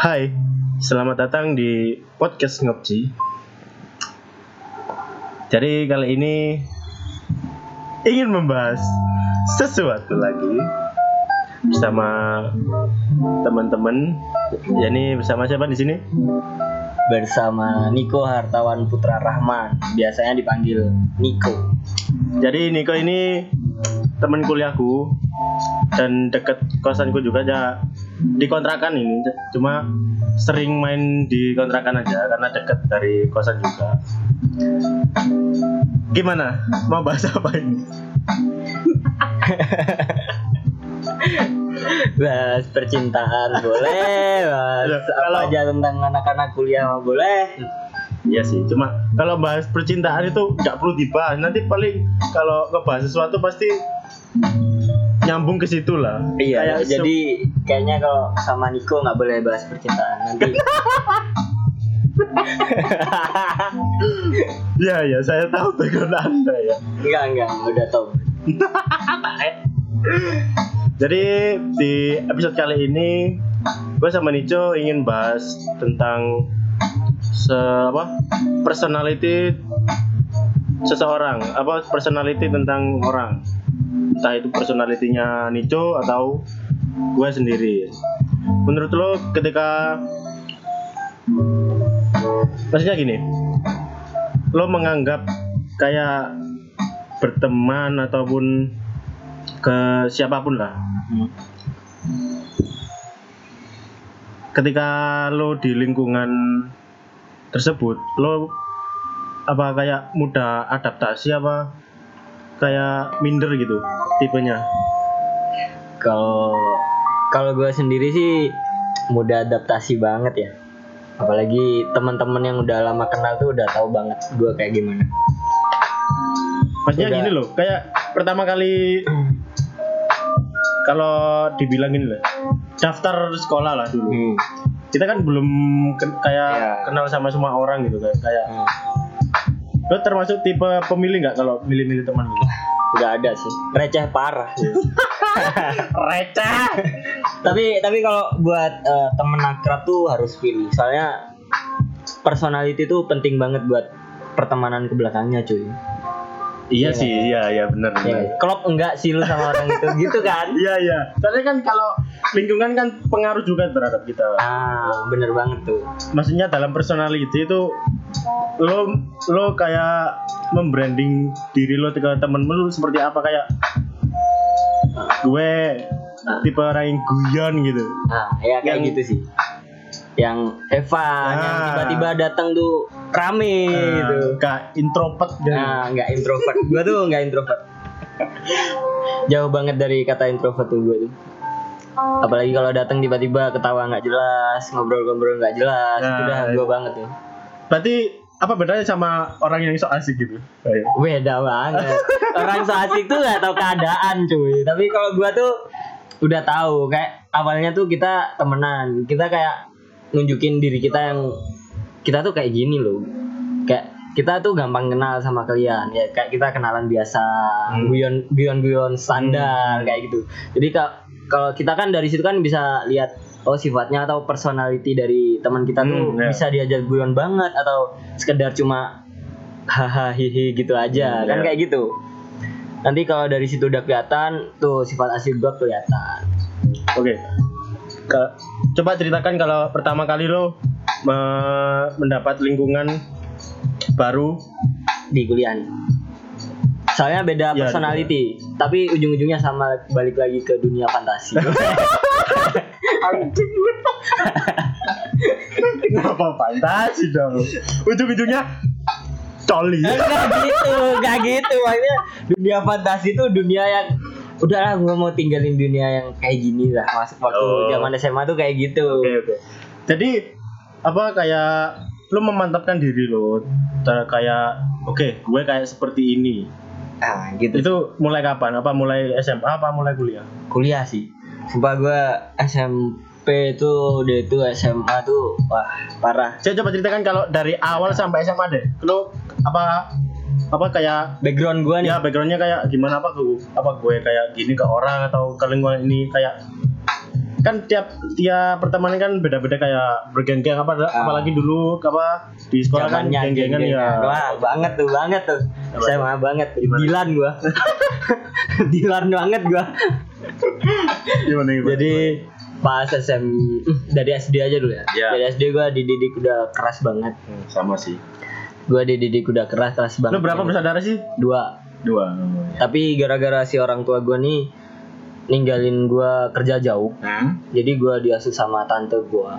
Hai, selamat datang di podcast Ngopci. Jadi kali ini ingin membahas sesuatu lagi bersama teman-teman. Yani bersama siapa di sini? bersama Niko Hartawan Putra Rahman biasanya dipanggil Niko Jadi Niko ini teman kuliahku dan deket kosanku juga ya di kontrakan ini cuma sering main di kontrakan aja karena deket dari kosan juga. Gimana? Mau bahas apa ini? Bahas percintaan boleh. Bahas apa kalau- aja tentang anak-anak kuliah mah boleh. Iya sih, cuma kalau bahas percintaan itu nggak perlu dibahas. Nanti paling kalau ngebahas sesuatu pasti nyambung ke situ lah. iya Kayak jadi kayaknya kalau sama Niko nggak boleh bahas percintaan nanti Iya ya, saya tahu background anda ya. enggak enggak udah tau Jadi di episode kali ini gue sama Nico ingin bahas tentang se apa personality seseorang apa personality tentang orang entah itu personalitinya Nico atau gue sendiri. Menurut lo ketika maksudnya gini lo menganggap kayak berteman ataupun ke siapa pun lah. Ketika lo di lingkungan tersebut lo apa kayak mudah adaptasi apa kayak minder gitu tipenya kalau kalau gue sendiri sih mudah adaptasi banget ya apalagi teman-teman yang udah lama kenal tuh udah tahu banget gue kayak gimana maksudnya Udah. gini loh kayak pertama kali kalau dibilang gini lah daftar sekolah lah dulu hmm. kita kan belum ken- kayak Iya. kenal sama semua orang gitu kayak kayak Hmm. Lo termasuk tipe pemilih nggak kalau milih-milih teman gitu udah ada sih. Receh parah. Receh. Tapi tapi kalau buat eh, temen akrab tuh harus pilih. Soalnya personality tuh penting banget buat pertemanan ke belakangnya cuy. Iya Iya. sih iya iya benar ya, benar klop enggak sih lu sama orang itu? Gitu kan? Iya iya. Soalnya kan kalau lingkungan kan pengaruh juga terhadap kita. ah bener banget tuh. Maksudnya dalam personality itu lo lo kayak membranding diri lo ke temen lu seperti apa? Kayak gue tipe orang yang guyon gitu. nah ya kayak Yang- gitu sih. Yang Evan yang Ah. tiba-tiba datang tuh rame gitu. Kayak introvert gitu. nah nggak introvert. Gua tuh nggak introvert. Jauh banget dari kata introvert tuh gue tuh. Apalagi kalau datang tiba-tiba ketawa nggak jelas ngobrol-ngobrol nggak jelas Nah, itu udah gue banget tuh. Berarti apa bedanya sama orang yang sok asik gitu? Kayak, beda banget. Orang so asik tuh nggak tahu keadaan cuy. Tapi kalau gua tuh udah tahu kayak awalnya tuh kita temenan. Kita kayak nunjukin diri kita yang kita tuh kayak gini loh. Kayak kita tuh gampang kenal sama kalian. Ya kayak kita kenalan biasa Hmm. guyon guyon guyon standar kayak gitu. Jadi ka- kalau kita kan dari situ kan bisa lihat oh sifatnya atau personality dari teman kita tuh Hmm, ya. bisa diajak guyon banget atau sekedar cuma hahaha hihi gitu aja Hmm, kan ya. kayak gitu nanti kalau dari situ udah kelihatan tuh sifat asli gua kelihatan Oke. Ke- Coba ceritakan kalau pertama kali lo me- mendapat lingkungan baru di kuliah soalnya beda Iya, personality tapi ujung-ujungnya sama balik lagi ke dunia fantasi Kenapa fantasi dong? Ujung-ujungnya coli. Enggak gitu, enggak gitu. Maksudnya dunia fantasi itu dunia yang udahlah gua mau tinggalin dunia yang kayak gini lah. Masuk waktu Oh. zaman SMA tuh kayak gitu. Oke oke. Jadi apa kayak lo memantapkan diri lo kayak oke gue kayak seperti ini Ah, gitu. itu mulai kapan apa mulai SMA apa mulai kuliah Kuliah sih. Sumpah gua SMP itu udah itu SMA tuh wah parah. saya coba ceritakan kalau dari awal sampai SMA deh lo apa apa kayak Background gua nih. ya backgroundnya kayak gimana apa gue apa gue kayak gini ke orang atau ke lingkungan ini kayak kan tiap tiap pertemanan kan beda-beda kayak bergeng-geng apa Ah. apalagi dulu apa di sekolah kan Zamannya geng-gengan ya. Wah, banget tuh, banget tuh. Saya mah banget. Dilan gua. Dilan banget gua. Gimana gimana? Jadi pas SM dari SD aja dulu ya. Ya. Dari SD gua dididik udah keras banget. Hmm, sama sih. Gua dididik udah keras keras banget. Lu berapa bersaudara sih? Dua. Dua. Tapi gara-gara si orang tua gua nih ninggalin gua kerja jauh. Hmm. Jadi gua diasuh sama tante gua.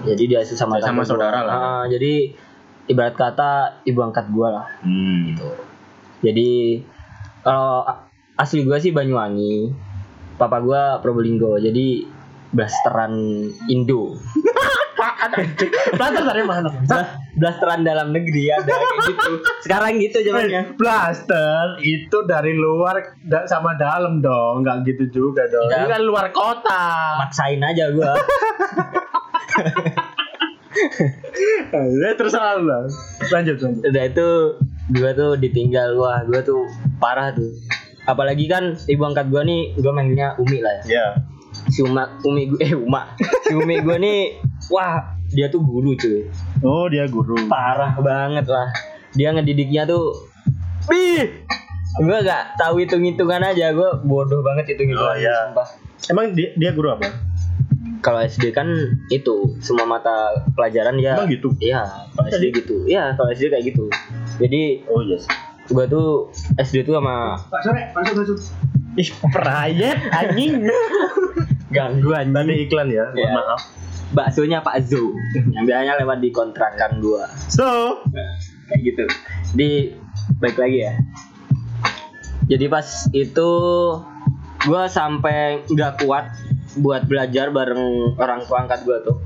Jadi diasuh sama Sama tante saudara gua. lah. Ah, jadi ibarat kata ibu angkat gua lah. Hmm. Jadi kalau a- asli gua sih Banyuwangi. Papa gua Probolinggo. Jadi blasteran Indo. Blaster dari mana? Bla- blasteran dalam negeri ada kayak gitu. Sekarang gitu zamannya. Blaster itu dari luar da- sama dalam dong, nggak gitu juga dong. Ya. Ini kan luar kota. Maksain aja gua. Ya terserah lu lah. Lanjut lanjut. Udah itu gua tuh ditinggal wah gua tuh parah tuh. Apalagi kan ibu angkat gua nih gua manggilnya Umi lah ya. Ya. Si Uma Umi gua eh Uma. Si Umi gua nih wah dia tuh guru cuy. Oh dia guru. parah banget lah dia ngedidiknya tuh Bih! gue gak tahu hitung hitungan aja gue bodoh banget hitung hitungan Oh, iya. sumpah Emang dia, dia guru apa? kalau SD kan itu semua mata pelajaran ya Emang gitu? iya kalau SD gitu iya kalau SD kayak gitu jadi Oh yes. gue tuh SD tuh sama Pak Sore, masuk masuk. Ih, prayet anjing. ganggu Tadi iklan ya, Iya. maaf. Baksonya Pak Zo yang biasanya lewat di kontrakan gua. So, kayak gitu. Di baik lagi ya. Jadi pas itu gua sampai nggak kuat buat belajar bareng orang tua angkat gua tuh.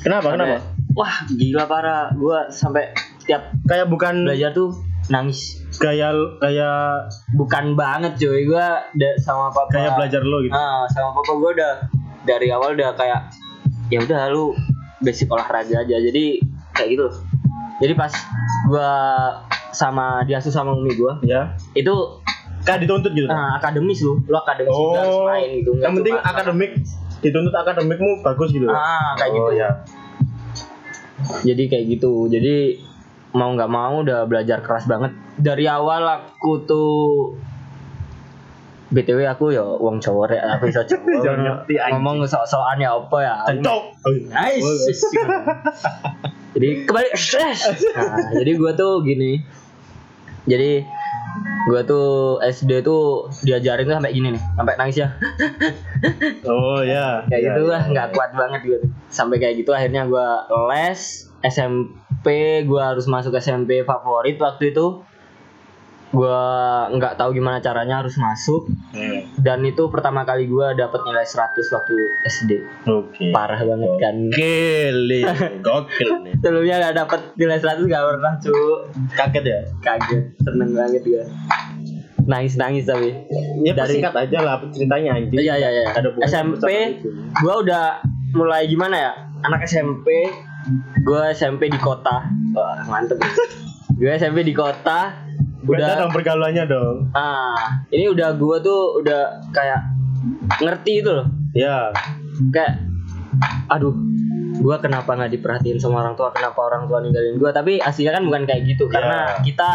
Kenapa? Sampai, Kenapa? wah gila parah. Gua sampai tiap Kayak bukan belajar tuh nangis. Gaya kayak bukan banget cuy. Gua sama papa kayak belajar lo gitu. ah sama papa gua udah dari awal udah kayak ya udah lu basic olahraga aja jadi kayak gitu jadi pas gua sama diasuh sama umi gua Ya. itu Kayak dituntut gitu. ah, akademis lu lu akademis juga harus oh, main gitu nggak yang penting akademik dituntut akademikmu bagus gitu. ah kayak oh, gitu ya. jadi kayak gitu jadi mau nggak mau udah belajar keras banget dari awal aku tuh btw aku ya uang cowok ya aku bisa cowok Jangan ngerti, anjing. ngomong sok-sokan ya apa ya Cocok. Nice. jadi kembali nah, jadi gue tuh gini jadi gue tuh SD tuh diajarin tuh sampai gini nih sampai nangis ya Oh ya. kayak Ya, gitu ya, lah ya. nggak kuat banget gue tuh sampai kayak gitu akhirnya gue les SMP gue harus masuk SMP favorit waktu itu gue nggak tahu gimana caranya harus masuk Hmm. dan itu pertama kali gue dapet nilai 100 waktu SD Oke. parah banget kan Gokil, gokil nih. sebelumnya nggak dapet nilai 100 gak pernah cu Kaget ya? kaget seneng banget gue nangis nangis tapi Ya Dari- persingkat aja lah ceritanya anjing. Iya iya iya. SMP gua udah mulai gimana ya? Anak SMP gua SMP di kota. Wah, mantep. gue SMP di kota Beda udah dong pergaulannya dong. ah ini udah gua tuh udah kayak ngerti itu loh Ya. kayak aduh gua kenapa nggak diperhatiin sama orang tua kenapa orang tua ninggalin gua tapi aslinya kan bukan kayak gitu karena Ya. kita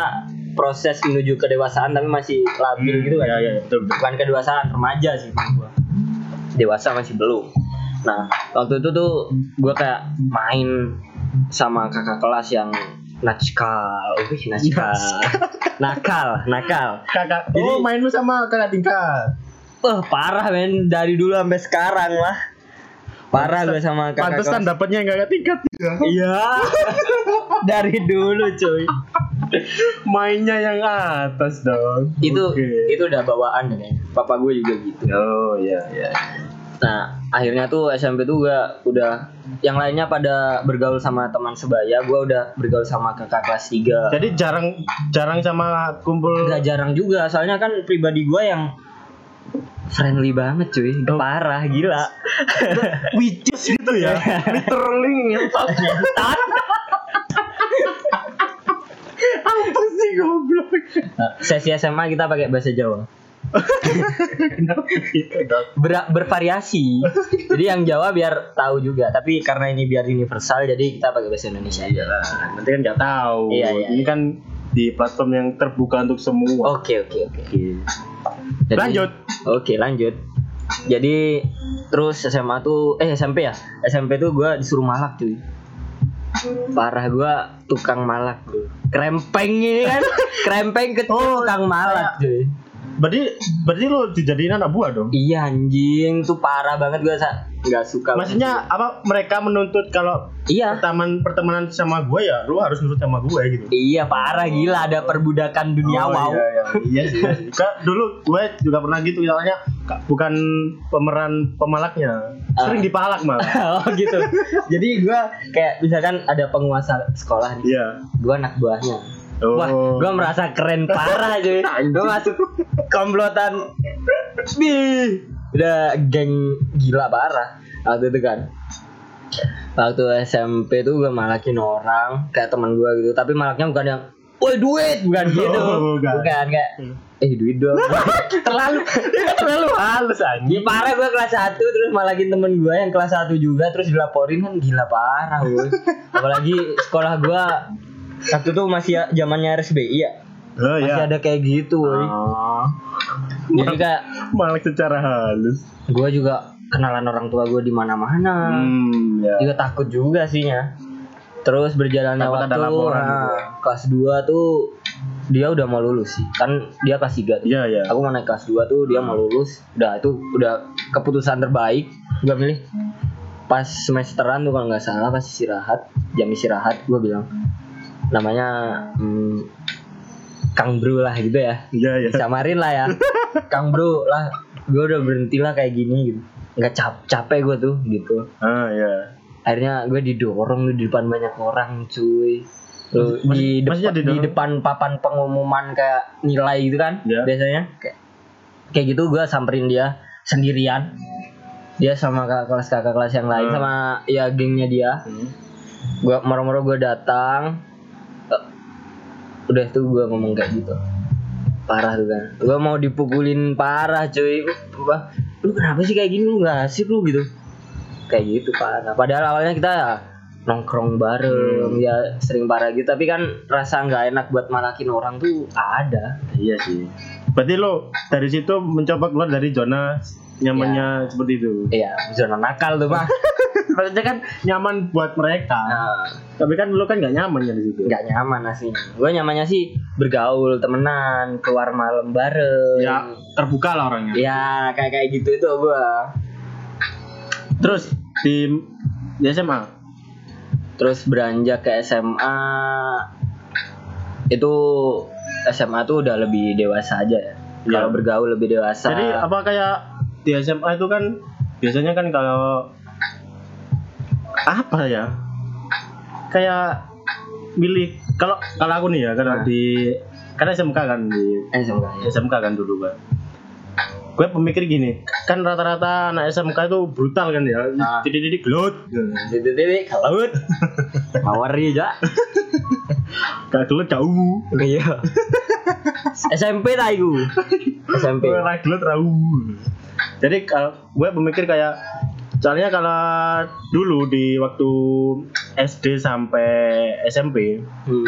proses menuju kedewasaan tapi masih labil gitu kan Ya ya betul betul. bukan kedewasaan remaja sih gua dewasa masih belum nah waktu itu tuh gua kayak main sama kakak kelas yang nakal, wih nakal, nakal, nakal. Kakak. Jadi- oh mainmu sama kakak tingkat. Wah parah men dari dulu sampai sekarang lah. Parah gue sama kakak Pantesan dapatnya yang kakak tingkat. Iya. dari dulu cuy. Mainnya yang atas dong. Itu Oke. itu udah bawaan kayaknya. Papa gue juga gitu. Oh iya iya. Nah, akhirnya tuh SMP tuh gue udah yang lainnya pada bergaul sama teman sebaya, gue udah bergaul sama kakak kelas 3. Jadi jarang jarang sama kumpul. Gak jarang juga, soalnya kan pribadi gue yang friendly banget cuy, parah gila. Witches gitu ya. Literally ngentot. Apa sih goblok? Nah, sesi SMA kita pakai bahasa Jawa. Ber- bervariasi. jadi yang Jawa biar tahu juga, tapi karena ini biar universal jadi kita pakai bahasa Indonesia aja. Iyalah, nanti kan nggak tahu. Iya, iya, Ini kan di platform yang terbuka untuk semua. Oke oke oke. Jadi- Lanjut. Oke lanjut. Jadi terus SMA tuh eh SMP ya SMP tuh gue disuruh malak cuy. Parah gue tukang malak bro. Krempeng ini kan krempeng ke Oh, tukang malak cuy. Berarti berarti lo dijadiin anak buah dong? Iya anjing tuh parah banget gue sa nggak suka. Maksudnya apa mereka menuntut kalau Iya. pertemanan pertemanan sama gue ya lu harus nurut sama gue gitu. Iya parah gila ada perbudakan dunia Oh, wow. Iya, iya. iya sih. iya dulu gue juga pernah gitu misalnya bukan pemeran pemalaknya, sering Ah. dipalak malah. oh gitu. Jadi gue kayak misalkan ada penguasa sekolah nih, Iya. gue anak buahnya. Oh. Wah, gue merasa keren parah cuy. gue masuk komplotan. Bih, udah geng gila parah. Waktu itu kan. Waktu SMP tuh gue malakin orang kayak teman gue gitu. Tapi malaknya bukan yang, woi duit, bukan gitu. Oh, bukan. kayak, eh duit dong. terlalu, terlalu halus aja. Parah gue kelas 1 terus malakin temen gue yang kelas 1 juga terus dilaporin kan gila parah gue. Apalagi sekolah gue waktu itu masih zamannya RSBI ya. Oh Masih iya. ada kayak gitu, woy. Oh. Jadi kayak Malak secara halus. gue juga kenalan orang tua gue di mana-mana. Hmm, ya. Juga takut juga sih ya. Terus berjalannya Takut waktu nah, kelas 2 tuh dia udah mau lulus sih. Kan dia kelas 3 tuh. Iya, iya. Aku mau naik kelas 2 tuh dia mau lulus. Udah itu udah keputusan terbaik gue milih. Pas semesteran tuh kalau nggak salah pas istirahat, jam istirahat gue bilang namanya hmm, Kang Bro lah gitu ya. Iya, iya. Samarin lah ya. Kang Bro lah, gue udah berhenti lah kayak gini gitu. Nggak cap capek gue tuh gitu. Ah, iya. Akhirnya gue didorong di depan banyak orang cuy. Tuh, di, Maksud- maksudnya depan, di depan papan pengumuman kayak nilai gitu kan Iya. biasanya kayak kayak gitu gue samperin dia sendirian dia sama kakak kelas kakak kelas yang lain Hmm. sama ya gengnya dia gua moro-moro gue datang udah tuh gue ngomong kayak gitu. Parah tuh kan. Gue mau dipukulin parah cuy. Wah, lu kenapa sih kayak gini? Lu nggak asik lu gitu. Kayak gitu parah. Padahal awalnya kita ya nongkrong bareng ya sering parah gitu. Tapi kan rasa nggak enak buat malakin orang tuh ada. Iya sih. Berarti lo dari situ mencoba keluar dari zona nyamannya seperti itu. iya zona nakal tuh pak Maksudnya kan nyaman buat mereka. nah, Tapi kan lo kan nggak nyaman ya di situ. nggak nyaman asli gue nyamannya sih bergaul temenan keluar malam bareng Ya terbuka lah orangnya. ya kayak kayak gitu itu gue Terus di di SMA. terus beranjak ke SMA itu SMA tuh udah lebih dewasa aja ya Iya. kalau bergaul lebih dewasa Jadi apa kayak di SMA itu kan biasanya kan kalau apa ya? Kayak milih kalau kalau aku nih ya karena Nah. di karena SMK kan di semoga ya SMK kan dulu kan. Gue pemikir gini, kan rata-rata anak SMK itu brutal kan ya, Ah. titik-titik gelut, Titik titik kelaut mawar ya gak gelut gak iya SMP lah iku SMP Ora gelut ra uwu. Jadi kalau gue pemikir kayak soalnya kalau dulu di waktu SD sampai SMP, hmm.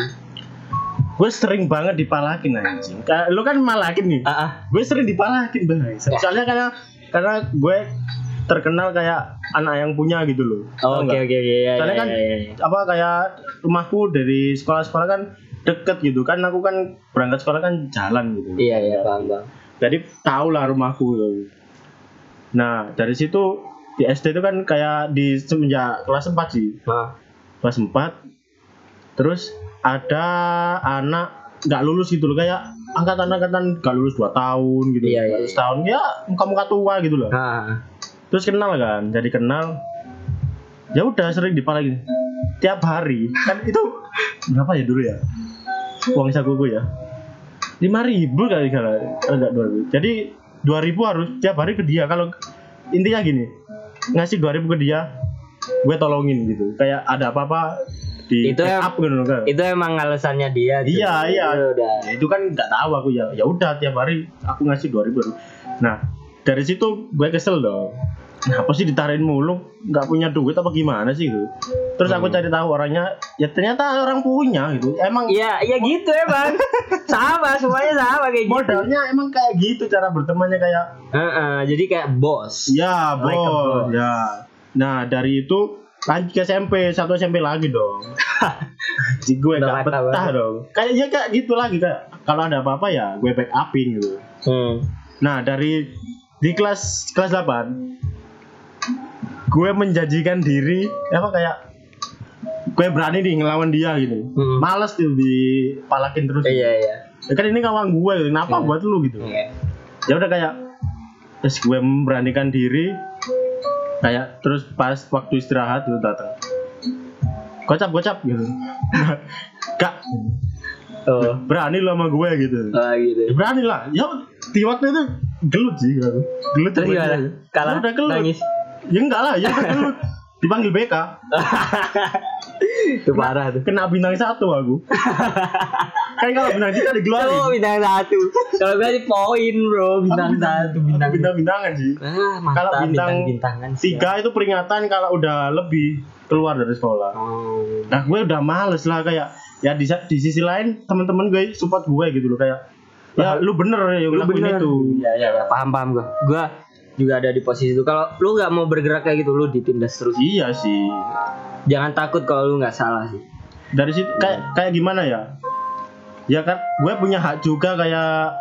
gue sering banget dipalakin anjing. Lu kan malakin nih, ah, ah. gue sering dipalakin bang. Soalnya karena karena gue terkenal kayak anak yang punya gitu loh. Oh, oke oke oke ya, Soalnya ya, kan ya, ya, ya. apa kayak rumahku dari sekolah-sekolah kan deket gitu kan aku kan berangkat sekolah kan jalan gitu. iya iya paham bang Jadi tau lah rumahku gitu. Nah dari situ di SD itu kan kayak di semenjak kelas 4 sih. Nah, kelas 4 terus ada anak nggak lulus gitu loh kayak angkatan-angkatan nggak lulus 2 tahun gitu Iya, iya, iya. setahun ya muka-muka tua gitu loh. Nah. terus kenal kan jadi kenal. Ya udah sering dipalakin tiap hari. Kan itu berapa ya dulu ya? Uang sakuku ya? Lima ribu kali kalau enggak dua ribu. Jadi dua ribu harus tiap hari ke dia kalau intinya gini ngasih dua ribu ke dia gue tolongin gitu kayak ada apa-apa di Itu up gitu kan. itu emang alasannya dia tuh. Iya iya. Ya udah Ya, itu kan nggak tahu aku ya. Ya udah tiap hari aku ngasih dua ribu. Nah dari situ gue kesel dong. Kenapa sih ditarin mulu? Nggak punya duit apa gimana sih gitu? Terus aku Hmm. cari tahu orangnya, ya ternyata orang punya gitu. Emang Iya, iya gitu emang. sama, semuanya sama kayak gitu. modalnya emang kayak gitu cara bertemannya kayak Heeh, jadi kayak bos. ya Like a bos ya. Nah dari itu lanjut ke SMP satu SMP lagi dong. Jadi gue gak betah banget. dong. Kayaknya kayak gitu lagi kayak kalau ada apa-apa ya gue back upin gitu. Hmm. Nah dari di kelas kelas 8 gue menjanjikan diri apa kayak gue berani nih ngelawan dia gitu. Hmm. Males tuh dipalakin terus. Iya, iya. Ya kan ini kawan gue, kenapa Iya. buat lu gitu? Iya. Ya udah kayak terus gue memberanikan diri kayak terus pas waktu istirahat itu datang. Gocap gocap gitu. Kak, Oh. berani lo sama gue gitu. Oh gitu. Ya berani lah. Ya di waktu itu gelut sih aku. Gelut Terus gimana? Kalah Ya udah gelut. nangis. Ya enggak lah, ya udah gelut. Dipanggil BK. Itu parah tuh. Kena bintang satu aku. kan kalau bintang tiga Oh, dikeluarin. bintang satu. Kalau gue di poin, Bro. Bintang satu, bintang. Bintang-bintangan sih. Ah, Kalau bintang bintangan Tiga itu peringatan kalau udah lebih keluar dari sekolah. Oh. Nah gue udah males lah kayak ya di, di sisi lain teman-teman gue support gue gitu loh kayak ya lu bener ya Lu bener. itu. Iya, iya, iya, paham paham gue. Gue juga ada di posisi itu. Kalau lu nggak mau bergerak kayak gitu, lu ditindas terus. Iya sih. Jangan takut kalau lu nggak salah sih. Dari situ kayak kayak gimana ya? Ya kan gue punya hak juga kayak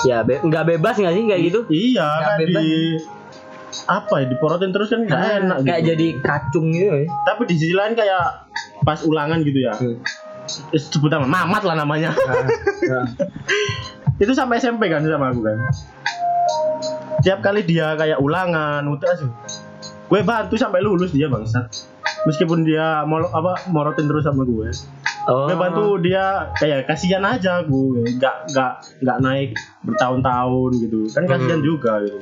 Ya, be- nggak bebas nggak sih kayak gitu? iya Nggak kan bebas. di apa ya diporotin terus kan nggak enak Ah, kayak gitu. jadi kacung gitu ya. Tapi di sisi lain kayak pas ulangan gitu ya. Hmm. Eh, Sebut nama Mamat lah namanya. Nah, itu sampai SMP kan sama aku kan. Tiap kali dia kayak ulangan, gue bantu sampai lulus dia bangsat. Meskipun dia mau apa morotin terus sama gue, Oh. gue bantu dia kayak kasihan aja gue, nggak nggak nggak naik bertahun-tahun gitu, kan kasihan Hmm. juga gitu.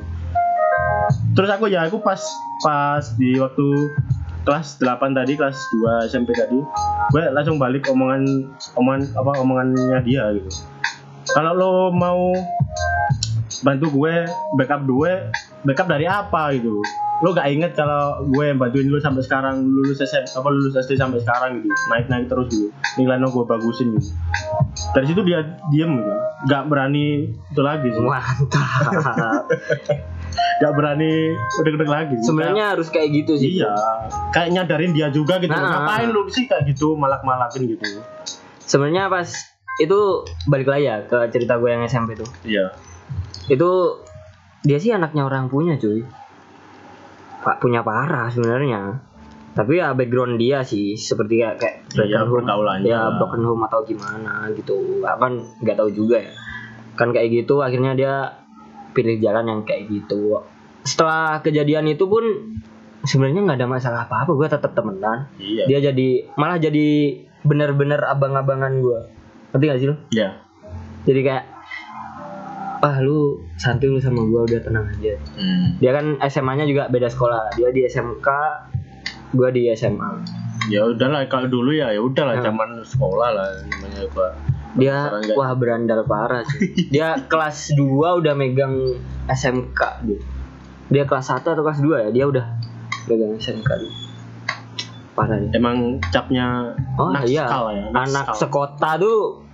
Terus aku ya aku pas pas di waktu kelas 8 tadi, kelas 2 SMP tadi, gue langsung balik omongan omongan apa omongannya dia gitu. Kalau lo mau bantu gue backup gue backup dari apa gitu. Lo gak inget kalau gue yang bantuin lo sampai sekarang lulus SM apa lulus SD sampai sekarang gitu. Naik naik terus gitu. Nilai lo gue bagusin gitu. Dari situ dia diem gitu. Gak berani itu lagi sih. Mantap. gak berani udah-udah lagi Sebenarnya harus kayak gitu sih. iya kayak nyadarin dia juga gitu Nah. ngapain lu sih kayak gitu malak-malakin gitu? Sebenarnya pas itu balik lagi ya ke cerita gue yang SMP tuh. iya Itu dia sih anaknya orang punya cuy. Pak punya parah sebenarnya. Tapi ya background dia sih seperti kayak kayak Iya, broken home, ya broken home atau gimana gitu. Kan nggak tahu juga ya. Kan kayak gitu akhirnya dia pilih jalan yang kayak gitu. Setelah kejadian itu pun sebenarnya nggak ada masalah apa-apa. Gue tetap temenan. iya Dia jadi malah jadi bener-bener abang-abangan gue. Ngerti gak sih lo? iya Jadi kayak ah lu santai lu sama gua udah tenang aja. Hmm. dia kan SMA-nya juga beda sekolah. Dia di SMK gua di SMA ya udahlah kalau dulu ya ya udahlah Nah. zaman sekolah lah namanya gua dia wah berandal parah sih. Dia kelas 2 udah megang SMK dia dia kelas 1 atau kelas 2 ya? Dia udah megang SMK dia. parah dia. Emang capnya oh anak iya. ya anak sekota tuh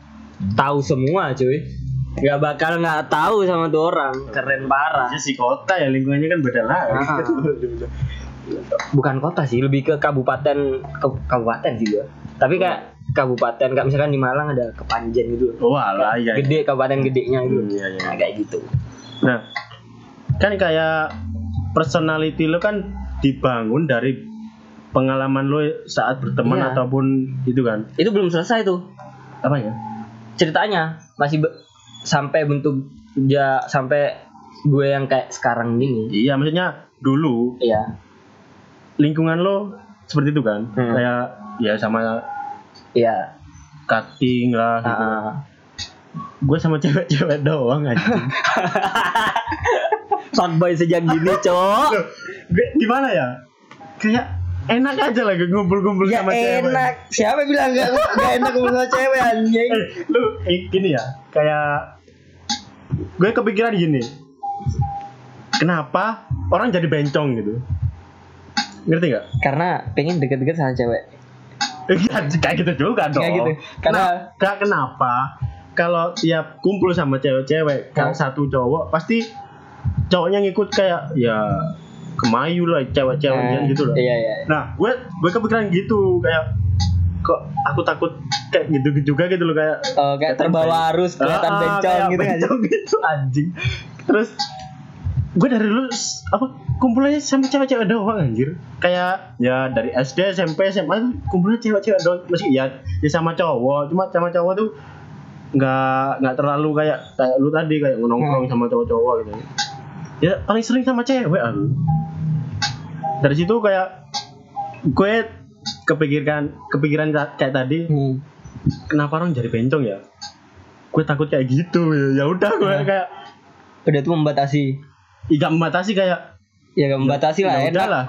tahu semua cuy nggak bakal nggak tahu sama tuh orang. Keren parah. Ya, si kota ya lingkungannya kan beda lah Ah. bukan kota sih lebih ke kabupaten ke, kabupaten sih gua. Tapi kayak kabupaten kayak misalkan di Malang ada kepanjen gitu. Oh alah iya iya. gede kabupaten gedenya gitu. Hmm, iya, iya. nah, kayak gitu. Nah kan kayak personality lo kan dibangun dari pengalaman lo saat berteman Iya. ataupun itu kan? Itu belum selesai tuh. Apa ya? Ceritanya masih be- sampai bentuk ya sampai gue yang kayak sekarang gini. Iya maksudnya dulu ya lingkungan lo seperti itu kan? Hmm. kayak ya sama ya cutting lah gitu. Ah. gue sama cewek-cewek doang aja fuckboy sejak gini Loh, gue- gimana ya? Kayak enak aja lagi ngumpul-ngumpul Ya sama cewek. enak. Siapa bilang enggak enggak enak ngumpul sama cewek anjing? eh lu eh, gini ya kayak gue kepikiran gini kenapa orang jadi bencong gitu ngerti nggak Karena pengen deket-deket sama cewek. Iya, kayak gitu juga dong. Kayak gitu. Karena Kak, kenapa kalau tiap kumpul sama cewek-cewek, kan satu cowok pasti cowoknya ngikut kayak ya kemayu lah cewek-cewek Eh, gitu loh. Iya iya. Nah, gue gue kepikiran gitu kayak kok aku takut kayak gitu juga gitu loh kayak Oh, kayak terbawa arus kelihatan Ah, bencong kayak gitu. bencong gitu anjing. Terus gue dari dulu apa kumpulnya sama cewek-cewek doang anjir. Kayak ya dari SD SMP SMA kumpulnya cewek-cewek doang. Masih ya ya sama cowok. Cuma sama cowok tuh nggak nggak terlalu kayak kayak lu tadi kayak nongkrong sama cowok-cowok gitu. Ya paling sering sama cewek aku. Dari situ kayak gue kepikiran kepikiran kayak tadi Hmm. kenapa orang jadi bencong ya gue takut kayak gitu ya ya udah gue Nah. kayak Udah tuh membatasi. tidak membatasi kayak Ya gak membatasi lah ya enak. udah lah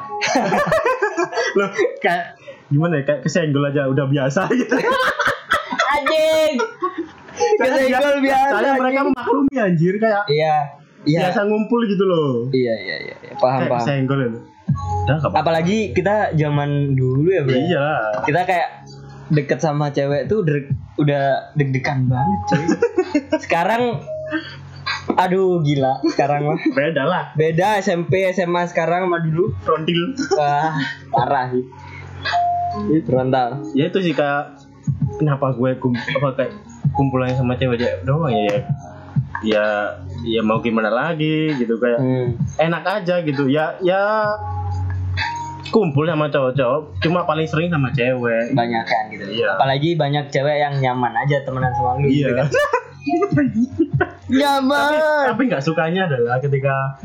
loh kayak gimana ya kayak kesenggol aja udah biasa gitu Anjing. Kesenggol biasa. soalnya mereka memaklumi anjir kayak Iya. Iya. biasa ngumpul gitu loh Iya iya iya. iya. Paham kayak paham. kesenggol itu udah Apalagi kita zaman dulu ya, Bro. iya Kita kayak deket sama cewek tuh deg- udah deg-degan banget, cuy. Sekarang aduh gila, sekarang mah beda lah beda SMP SMA sekarang sama dulu. frontil Wah, parah sih. Frontal. ya itu sih kayak kenapa gue kum apa kayak kumpulannya sama cewek cewek doang ya ya ya ya mau gimana lagi gitu kayak Hmm. enak aja gitu ya ya kumpul sama cowok-cowok cuma paling sering sama cewek Banyak kan gitu. Iya. Apalagi banyak cewek yang nyaman aja temenan sama lu gitu iya kan. Nyaman. tapi nggak sukanya adalah ketika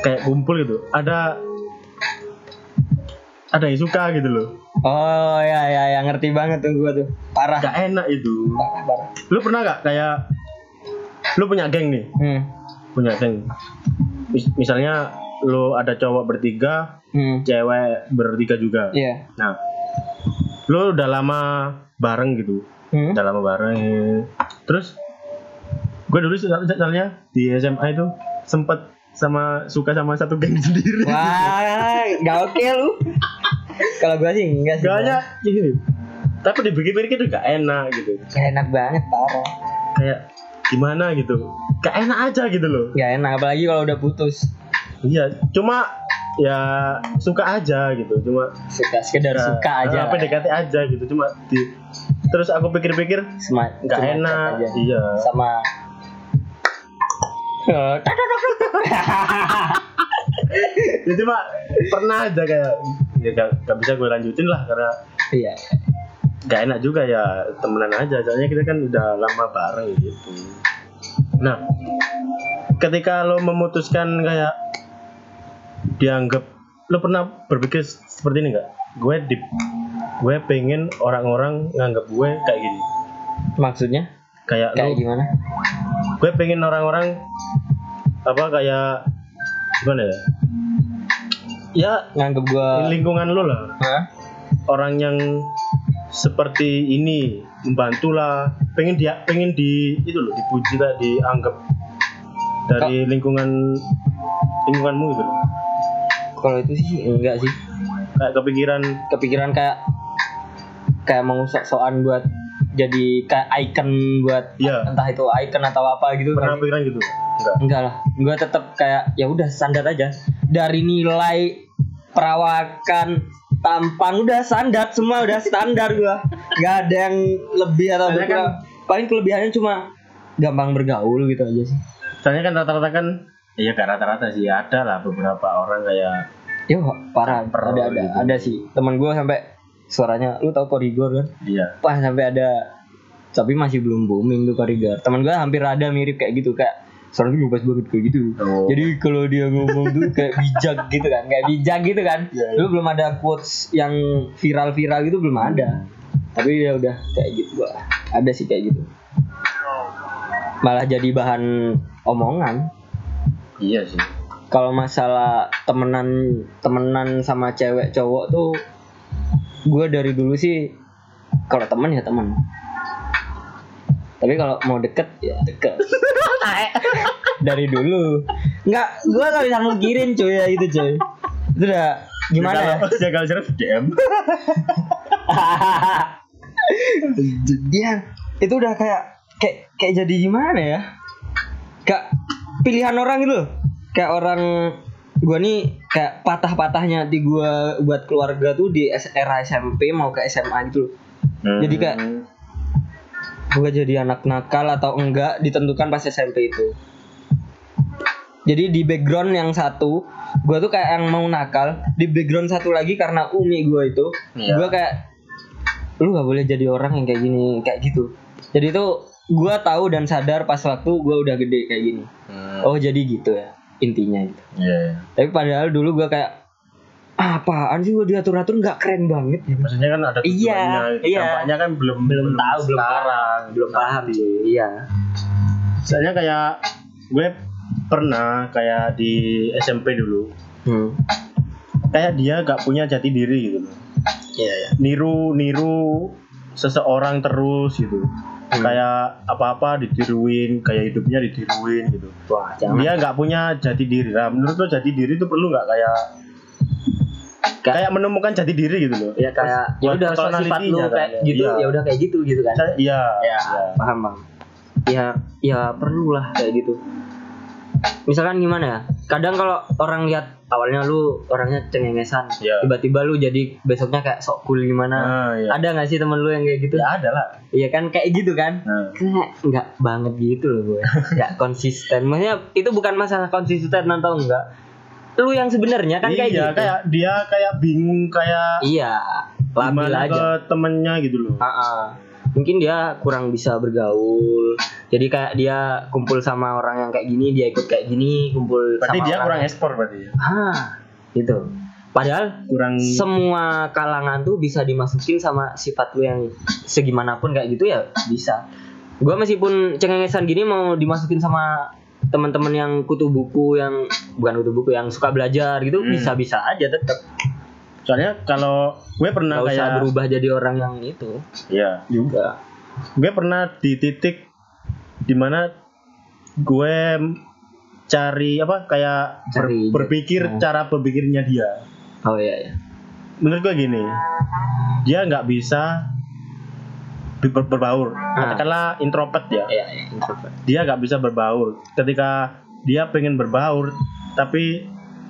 kayak kumpul gitu ada ada yang suka gitu loh Oh ya ya ya ngerti banget tuh gua tuh. Parah. nggak enak itu Parah parah. lu pernah nggak kayak lu punya geng nih Hmm. punya geng Mis- misalnya lu ada cowok bertiga Hmm. cewek bertiga juga Iya. nah lu udah lama bareng gitu Hmm. udah lama bareng terus gue dulu soalnya di SMA itu sempet sama suka sama satu geng sendiri Wah, gak oke lu. Kalau gua sih enggak sih. soalnya gini tapi dipikir-pikir itu gak enak gitu Gak enak banget parah. kayak gimana gitu gak enak aja gitu loh Gak enak apalagi kalau udah putus. iya cuma ya suka aja gitu cuma Suka sekedar ya, suka aja. apa PDKT aja gitu cuma di terus aku pikir-pikir nggak enak aja. iya Sama tak. ya cuma pernah aja kayak ya gak, gak bisa gue lanjutin lah karena Iya. Gak enak juga ya temenan aja. Soalnya kita kan udah lama bareng gitu. Nah ketika lo memutuskan kayak dianggap lo pernah berpikir seperti ini nggak? Gue di gue pengen orang-orang nganggap gue kayak gini. Maksudnya? Kayak kayak lo. gimana? gue pengen orang-orang apa kayak gimana ya? Ya Nganggep gua lingkungan lo lah. Hah? orang yang seperti ini membantu lah pengen dia pengen di itu loh dipuji lah dianggap dari lingkungan lingkunganmu loh Kalau itu sih enggak sih. kayak kepikiran Kepikiran kayak kayak mau sok-sokan buat jadi kayak icon buat ya entah itu icon atau apa gitu pernah kan. pikiran gitu enggak Enggak lah, gue tetap kayak ya udah standar aja. Dari nilai perawakan, tampang udah standar semua udah standar gua. Nggak ada yang lebih atau Soalnya berkurang. Paling kelebihannya cuma gampang bergaul gitu aja sih. soalnya kan rata-rata kan iya gak rata-rata sih ada lah beberapa orang kayak Yo parah, Caper ada ada gitu. ada sih. Teman gue sampai suaranya lu tau korigor kan? iya Wah sampai ada tapi masih belum booming tuh korigor. Teman gue hampir ada mirip kayak gitu kayak suaranya bebas banget kayak gitu. Oh. Jadi kalau dia ngomong tuh kayak bijak gitu kan, kayak bijak gitu kan. Iya. Lu belum ada quotes yang viral-viral gitu belum ada. Tapi dia udah kayak gitu gua. Ada sih kayak gitu. Malah jadi bahan omongan. iya sih kalau masalah temenan temenan sama cewek cowok tuh gue dari dulu sih kalau temen ya temen tapi kalau mau deket ya deket. Dari dulu. Nggak gue gak bisa mungkirin cuy ya itu cuy. Itu udah gimana ya? Jagal jeruk DM. dia itu udah kayak kayak kayak jadi gimana ya? Kayak pilihan orang gitu loh. Kayak orang gua nih kayak patah-patahnya di gua buat keluarga tuh di era SMP mau ke SMA gitu loh. Jadi kayak gua jadi anak nakal atau enggak ditentukan pas SMP itu jadi di background yang satu gua tuh kayak yang mau nakal di background satu lagi karena umi gua itu Iya. gua kayak lu gak boleh jadi orang yang kayak gini kayak gitu jadi tuh gua tahu dan sadar pas waktu gua udah gede kayak gini Hmm. oh jadi gitu ya intinya gitu Iya. iya. tapi padahal dulu gua kayak "Ah, apaan sih gua diatur-atur nggak keren banget. Gitu Maksudnya kan ada Iya, iya. Dampaknya kan belum belum tahu belum sekarang. belum paham cuy iya. Soalnya kayak gue pernah kayak di SMP dulu. Hmm. kayak dia gak punya jati diri gitu. Iya iya. Niru niru seseorang terus gitu. Hmm. kayak apa-apa ditiruin kayak hidupnya ditiruin gitu. Wah jangan. Dia nggak punya jati diri. Nah menurut lo jati diri itu perlu nggak? Kayak Kayak- kayak menemukan jati diri gitu loh. Ya kayak ya Buat udah kalau sifat lu personality-nya kayak kan, gitu iya. ya udah kayak gitu gitu kan. Iya ya. iya. paham bang. Ya ya perlu lah kayak gitu. Misalkan gimana ya? Kadang kalau orang lihat awalnya lu orangnya cengengesan Iya. tiba-tiba lu jadi besoknya kayak sok cool gimana? Nah, iya. ada nggak sih temen lu yang kayak gitu? Ya ada lah. Iya kan kayak gitu kan? Nah. kayak nggak banget gitu loh gue. Nggak konsisten. Maksudnya itu bukan masalah konsisten atau enggak lu yang sebenarnya kan kayak iya gitu. kayak dia kayak bingung kayak iya labil aja. ke temennya gitu loh. Ah, ah. mungkin dia kurang bisa bergaul. Jadi kayak dia kumpul sama orang yang kayak gini dia ikut kayak gini kumpul berarti sama dia orang kurang ekspor berarti ya? ah gitu. Padahal kurang semua kalangan tuh bisa dimasukin sama sifat lu yang segimanapun kayak gitu ya bisa. Gua meskipun cengengesan gini mau dimasukin sama teman-teman yang kutu buku yang bukan kutu buku yang suka belajar gitu Hmm. bisa-bisa aja tetap soalnya kalau gue pernah usah kayak berubah jadi orang yang itu. Ya juga. Gue pernah di titik di mana gue cari apa kayak ber- berpikir Oh. cara berpikirnya dia. Oh iya iya. Menurut gue gini dia nggak bisa ber- ber- berbaur katakanlah introvert ya iya, iya introvert. dia nggak bisa berbaur ketika dia pengen berbaur tapi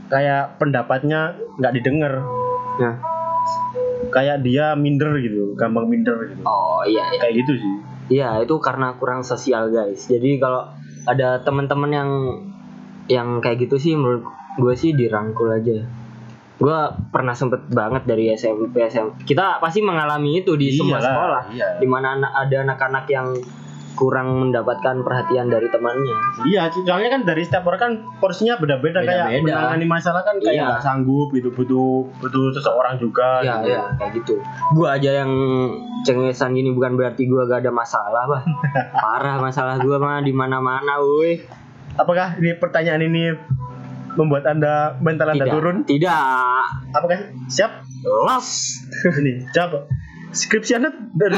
kayak pendapatnya nggak didengar Nah. kayak dia minder gitu gampang minder gitu Oh iya iya. kayak gitu sih Iya itu karena kurang sosial guys. Jadi kalau ada teman-teman yang yang kayak gitu sih menurut gue sih dirangkul aja. Gue pernah sempet banget dari SMP SMP. Kita pasti mengalami itu di semua Iyalah, sekolah. iya. Di mana anak, ada anak-anak yang kurang mendapatkan perhatian dari temannya. Iya, soalnya kan dari setiap orang kan porsinya beda-beda kayak Beda-beda. menangani masalah kan kayak Iya. nggak sanggup gitu butuh butuh seseorang juga. Iya gitu. iya kayak gitu. Gue aja yang cengesan gini bukan berarti gue gak ada masalah bah. Parah masalah gue mah di mana-mana, woi. Apakah ini pertanyaan ini membuat anda mental anda Tidak, turun? tidak. Apakah siap? Los. ini jawab. Skripsi anda dari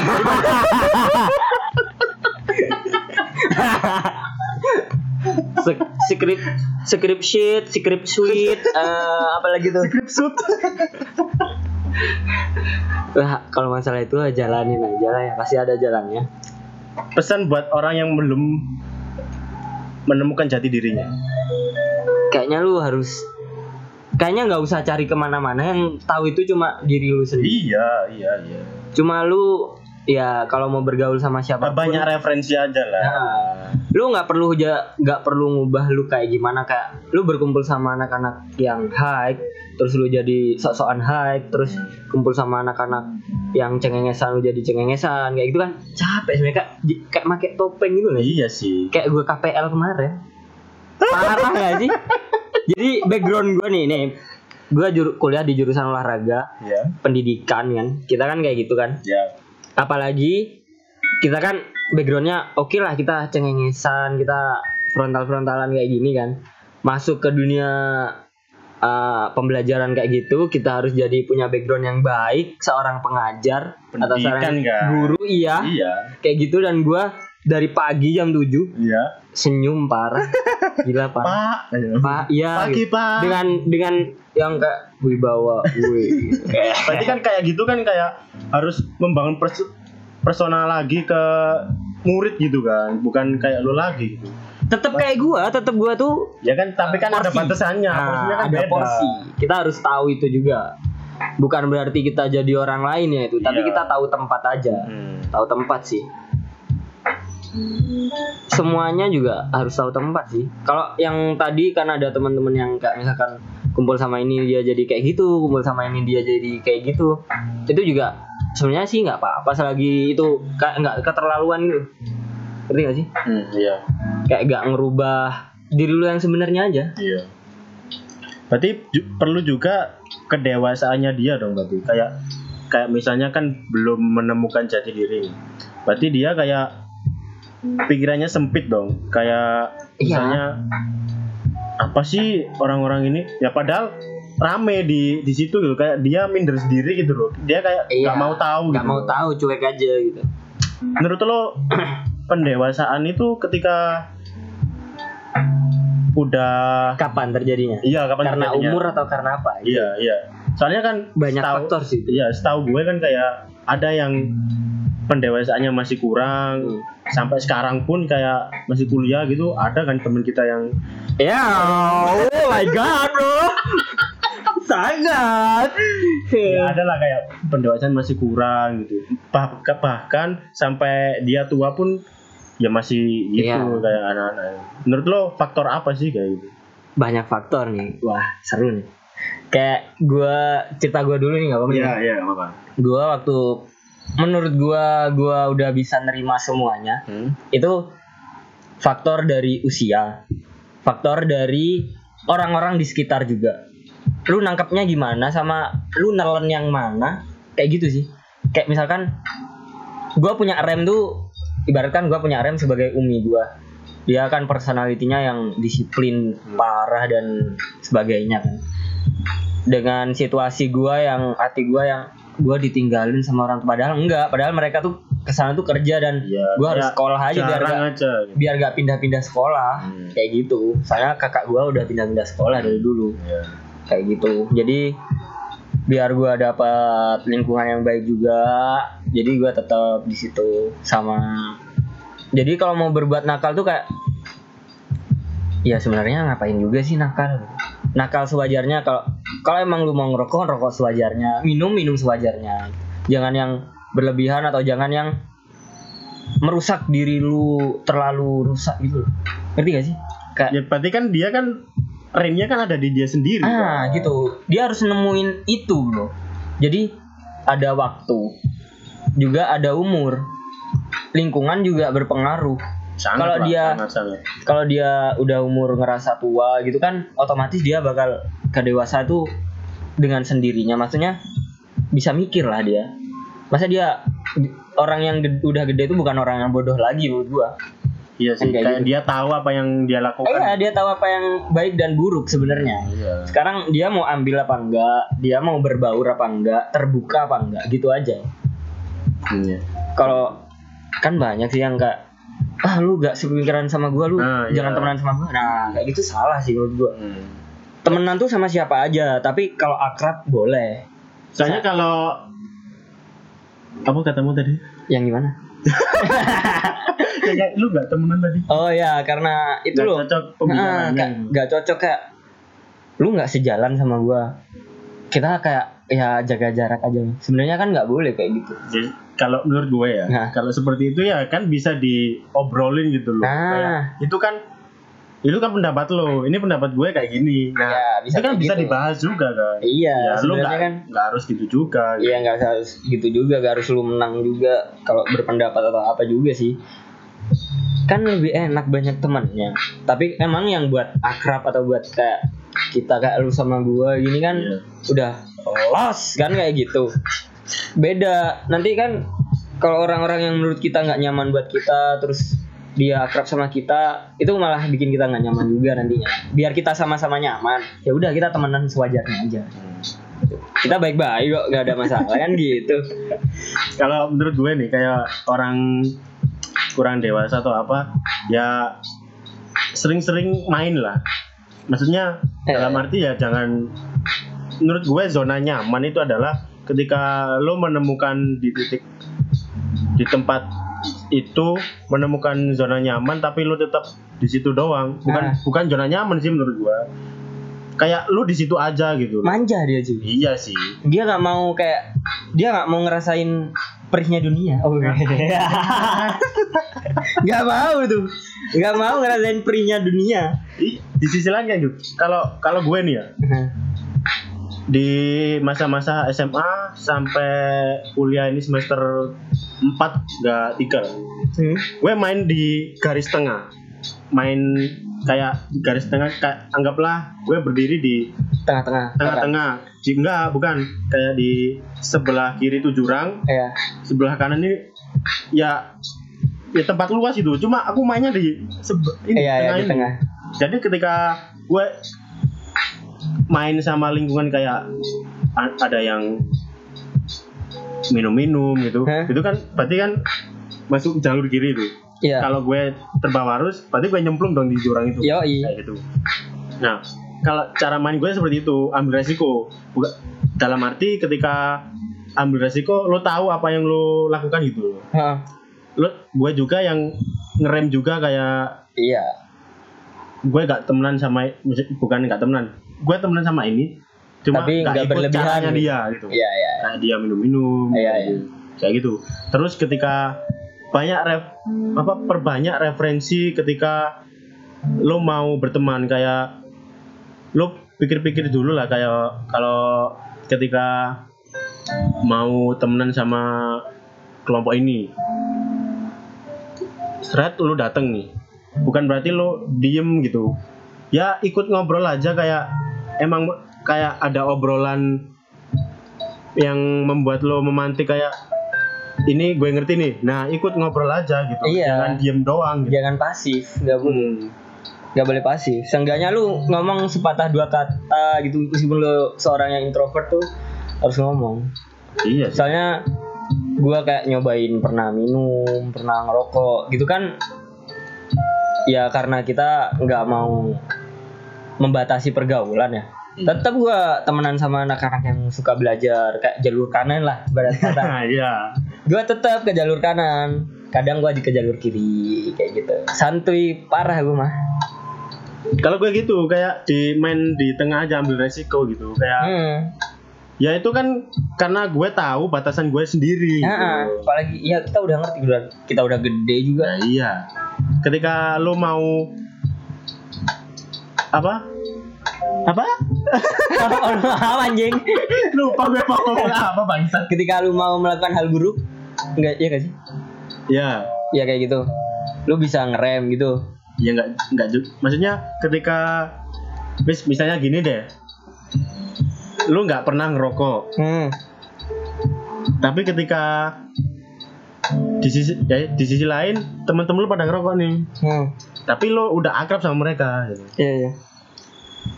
script script sheet, script suite, eh, apa lagi tuh? Skripsut. Wah, kalau masalah itu jalanin aja lah ya, pasti ada jalannya. Pesan buat orang yang belum menemukan jati dirinya. Kayaknya lu harus kayaknya nggak usah cari ke mana-mana yang tahu itu cuma diri lu sendiri. Iya, iya, iya. Cuma lu ya kalau mau bergaul sama siapa Banyak referensi aja lah. Nah, lu nggak perlu nggak perlu ngubah lu kayak gimana kayak lu berkumpul sama anak-anak yang high terus lu jadi sok-sokan high terus kumpul sama anak-anak yang cengengesan lu jadi cengengesan kayak gitu kan capek sebenarnya kayak kayak make topeng gitu nih Iya sih. kayak gue KPL kemarin parah gak sih jadi background gue nih nih gue juru, kuliah di jurusan olahraga Ya. pendidikan kan kita kan kayak gitu kan Ya. apalagi kita kan backgroundnya oke lah kita cengengesan kita frontal frontalan kayak gini kan masuk ke dunia uh, pembelajaran kayak gitu kita harus jadi punya background yang baik seorang pengajar atau Pendidikan, seorang kan? guru iya Iya. kayak gitu dan gua dari pagi jam 7 Iya. senyum parah gila parah Pak. pak iya Pagi, gitu. Pak. dengan dengan yang kayak wibawa gue Berarti kan kayak gitu kan kayak harus membangun pers- persona lagi ke murid gitu kan, bukan kayak lu lagi gitu. tetap kayak gua tetap gua tuh Ya kan, tapi kan ada porsi. batasannya, Nah, porsinya kan ada beda. porsi kita harus tahu itu juga bukan berarti kita jadi orang lain ya itu tapi Iya. kita tahu tempat aja Hmm. tahu tempat sih semuanya juga harus tahu tempat sih kalau yang tadi kan ada teman-teman yang kayak misalkan kumpul sama ini dia jadi kayak gitu kumpul sama ini dia jadi kayak gitu itu juga sebenarnya sih nggak apa-apa selagi itu kayak nggak keterlaluan gitu ngerti gak sih Hmm, iya. kayak nggak ngerubah diri lu yang sebenarnya aja Iya. Berarti ju- perlu juga kedewasaannya dia dong berarti. Kayak kayak misalnya kan belum menemukan jati diri. Berarti dia kayak pikirannya sempit dong. Kayak Iya. misalnya apa sih orang-orang ini? Ya padahal rame di di situ gitu kayak dia minder sendiri gitu loh. Dia kayak nggak Iya, mau tahu nggak gitu mau tahu cuek aja gitu Menurut lo pendewasaan itu ketika udah kapan terjadinya iya kapan karena terjadinya? umur atau karena apa gitu. Iya, iya. Soalnya kan banyak setahu- faktor sih itu. Iya, setahu gue kan kayak ada yang pendewasaannya masih kurang sampai sekarang pun kayak masih kuliah gitu ada kan temen kita yang ya oh my god bro. Sangat. Ya ada lah kayak pendewasaan masih kurang gitu. Bah- bahkan sampai dia tua pun ya masih gitu Iya. kayak anak-anak. Menurut lo faktor apa sih kayak gitu? Banyak faktor nih. Wah seru nih. Kayak gua cerita gua dulu nih nggak apa-apa iya nggak apa-apa. Gua waktu menurut gua gua udah bisa nerima semuanya. Hmm? itu faktor dari usia faktor dari orang-orang di sekitar juga. Lu nangkepnya gimana sama lu nelen yang mana? Kayak gitu sih. Kayak misalkan gua punya rem tuh ibaratkan gua punya rem sebagai umi gua. Dia kan personalitinya yang disiplin parah dan sebagainya kan. Dengan situasi gua yang hati gua yang gua ditinggalin sama orang tua. Padahal enggak. Padahal mereka tuh ke sana tuh kerja dan Iya, gua harus ya, sekolah aja biar gak, aja gitu. biar gak pindah-pindah sekolah. Hmm. kayak gitu. Saya kakak gua udah pindah-pindah sekolah dari dulu. Iya. kayak gitu. Jadi biar gua dapat lingkungan yang baik juga jadi gua tetap di situ sama. Jadi kalau mau berbuat nakal tuh kayak ya sebenarnya ngapain juga sih nakal nakal sewajarnya kalau kalau emang lu mau ngerokok rokok sewajarnya minum minum sewajarnya jangan yang berlebihan atau jangan yang merusak diri lu terlalu rusak gitu loh. ngerti gak sih kayak ya berarti kan dia kan remnya kan ada di dia sendiri Ah kan? gitu. Dia harus nemuin itu bro. Jadi ada waktu, juga ada umur, lingkungan juga berpengaruh. Sangat Kalau dia-. Kalau dia udah umur ngerasa tua gitu kan, otomatis dia bakal ke dewasa tuh dengan sendirinya. Maksudnya bisa mikir lah dia. Masa dia orang yang ged- udah gede itu bukan orang yang bodoh lagi menurut gua. Iya sih, Kayak kayak gitu. dia tahu apa yang dia lakukan. Eh, iya, dia tahu apa yang baik dan buruk sebenarnya. Iya. sekarang dia mau ambil apa enggak dia mau berbaur apa enggak terbuka apa enggak gitu aja Iya. kalau kan banyak sih yang kayak ah lu gak sepemikiran sama gua lu Nah, iya. jangan temenan sama gua. Nah kayak gitu salah sih menurut gua. Hmm. temenan tuh sama siapa aja tapi kalau akrab boleh. Soalnya kalau apa katamu tadi? yang gimana? Ya kayak lu gak temenan tadi. oh ya karena itu Nggak loh cocok Nah, kayak gak cocok kayak lu nggak sejalan sama gua. Kita kayak ya jaga jarak aja. Sebenarnya kan nggak boleh kayak gitu. Jadi, kalau menurut gue ya, Nah. kalau seperti itu ya kan bisa diobrolin gitu loh. Nah. Kayak, itu kan itu kan pendapat lo, ini pendapat gue kayak gini. Nah, Ya, bisa itu kan bisa gitu. dibahas juga kan. iya ya, sebenarnya nggak kan nggak harus gitu juga. gitu. Iya nggak harus gitu juga, gak harus lu menang juga kalau berpendapat atau apa juga sih. Kan lebih enak banyak temannya. Tapi emang yang buat akrab atau buat kayak kita kayak lu sama gua gini kan Iya. udah los kan kayak gitu. Beda. Nanti kan kalau orang-orang yang menurut kita nggak nyaman buat kita terus dia akrab sama kita itu malah bikin kita nggak nyaman juga nantinya biar kita sama-sama nyaman ya udah kita temenan sewajarnya aja kita baik-baik kok nggak ada masalah kan gitu kalau menurut gue nih kayak orang kurang dewasa atau apa ya sering-sering main lah maksudnya Eh. dalam arti ya jangan menurut gue zona nyaman itu adalah ketika lo menemukan di titik di tempat itu menemukan zona nyaman tapi lo tetap di situ doang. Bukan Nah. bukan zona nyaman sih menurut gue kayak lo di situ aja gitu manja dia cuy iya sih. Dia nggak mau kayak dia nggak mau ngerasain perihnya dunia. Oh nggak mau tuh. Nggak mau ngerasain perihnya dunia. Ih, di sisi lain kayak gitu. Kalau kalau gue nih ya di masa-masa SMA sampai kuliah ini semester 4 nggak tiga. Hmm. gue main di garis tengah. Main kayak garis tengah kayak anggaplah gue berdiri di tengah-tengah. tengah-tengah. Enggak bukan. Kayak di sebelah kiri itu jurang. Ya sebelah kanan ini ya ya tempat luas itu. Cuma aku mainnya di sebe- ini, iya ya, di ini. tengah. Jadi ketika gue main sama lingkungan kayak ada yang minum-minum gitu. Hah? itu kan berarti kan masuk jalur kiri itu. Iya. Kalau gue terbawa arus berarti gue nyemplung dong di jurang itu. Yoi. kayak gitu. Nah kalau cara main gue seperti itu ambil resiko. Dalam arti ketika ambil resiko lo tahu apa yang lo lakukan gitu. Heeh. lo gue juga yang ngerem juga kayak iya. gue gak temenan sama bukan gak temenan gue temenan sama ini cuma Tapi gak nggak ikut berlebihan caranya gitu. dia gitu. Iya iya kayak dia minum-minum Iya, kayak gitu. kayak gitu. Terus ketika banyak ref apa perbanyak referensi ketika lo mau berteman kayak lo pikir-pikir dulu lah kayak kalau ketika mau temenan sama kelompok ini Strat lu dateng nih. Bukan berarti lo diem gitu. Ya ikut ngobrol aja kayak emang kayak ada obrolan yang membuat lo memantik kayak ini gue ngerti nih nah ikut ngobrol aja gitu Iya. jangan diem doang gitu jangan pasif nggak boleh Hmm. nggak boleh pasif seenggaknya lu ngomong sepatah dua kata gitu meskipun lu seorang yang introvert tuh harus ngomong iya sih. soalnya gua kayak nyobain pernah minum pernah ngerokok gitu kan ya karena kita nggak mau membatasi pergaulan ya. Tetap gua temenan sama anak-anak yang suka belajar kayak jalur kanan lah ibarat kata. Iya. Gua tetap ke jalur kanan. Kadang gua di ke jalur kiri kayak gitu. Santuy parah gua mah kalau gue gitu kayak di main di tengah aja ambil resiko gitu kayak hmm. ya itu kan karena gue tahu batasan gue sendiri gitu. Nah, apalagi ya kita udah ngerti udah kita udah gede juga. Nah, iya. Ketika lo mau apa? Apa? oh, anjing Lupa gue mau ngomong apa bangsat. ketika lu mau melakukan hal buruk enggak iya gak sih Ya, ya kayak gitu lu bisa ngerem gitu ya nggak nggak ju- Maksudnya ketika mis misalnya gini deh, lu nggak pernah ngerokok, hmm. tapi ketika di sisi ya, di sisi lain teman-teman lu pada ngerokok nih, Hmm. Tapi lu udah akrab sama mereka. Gitu. iya iya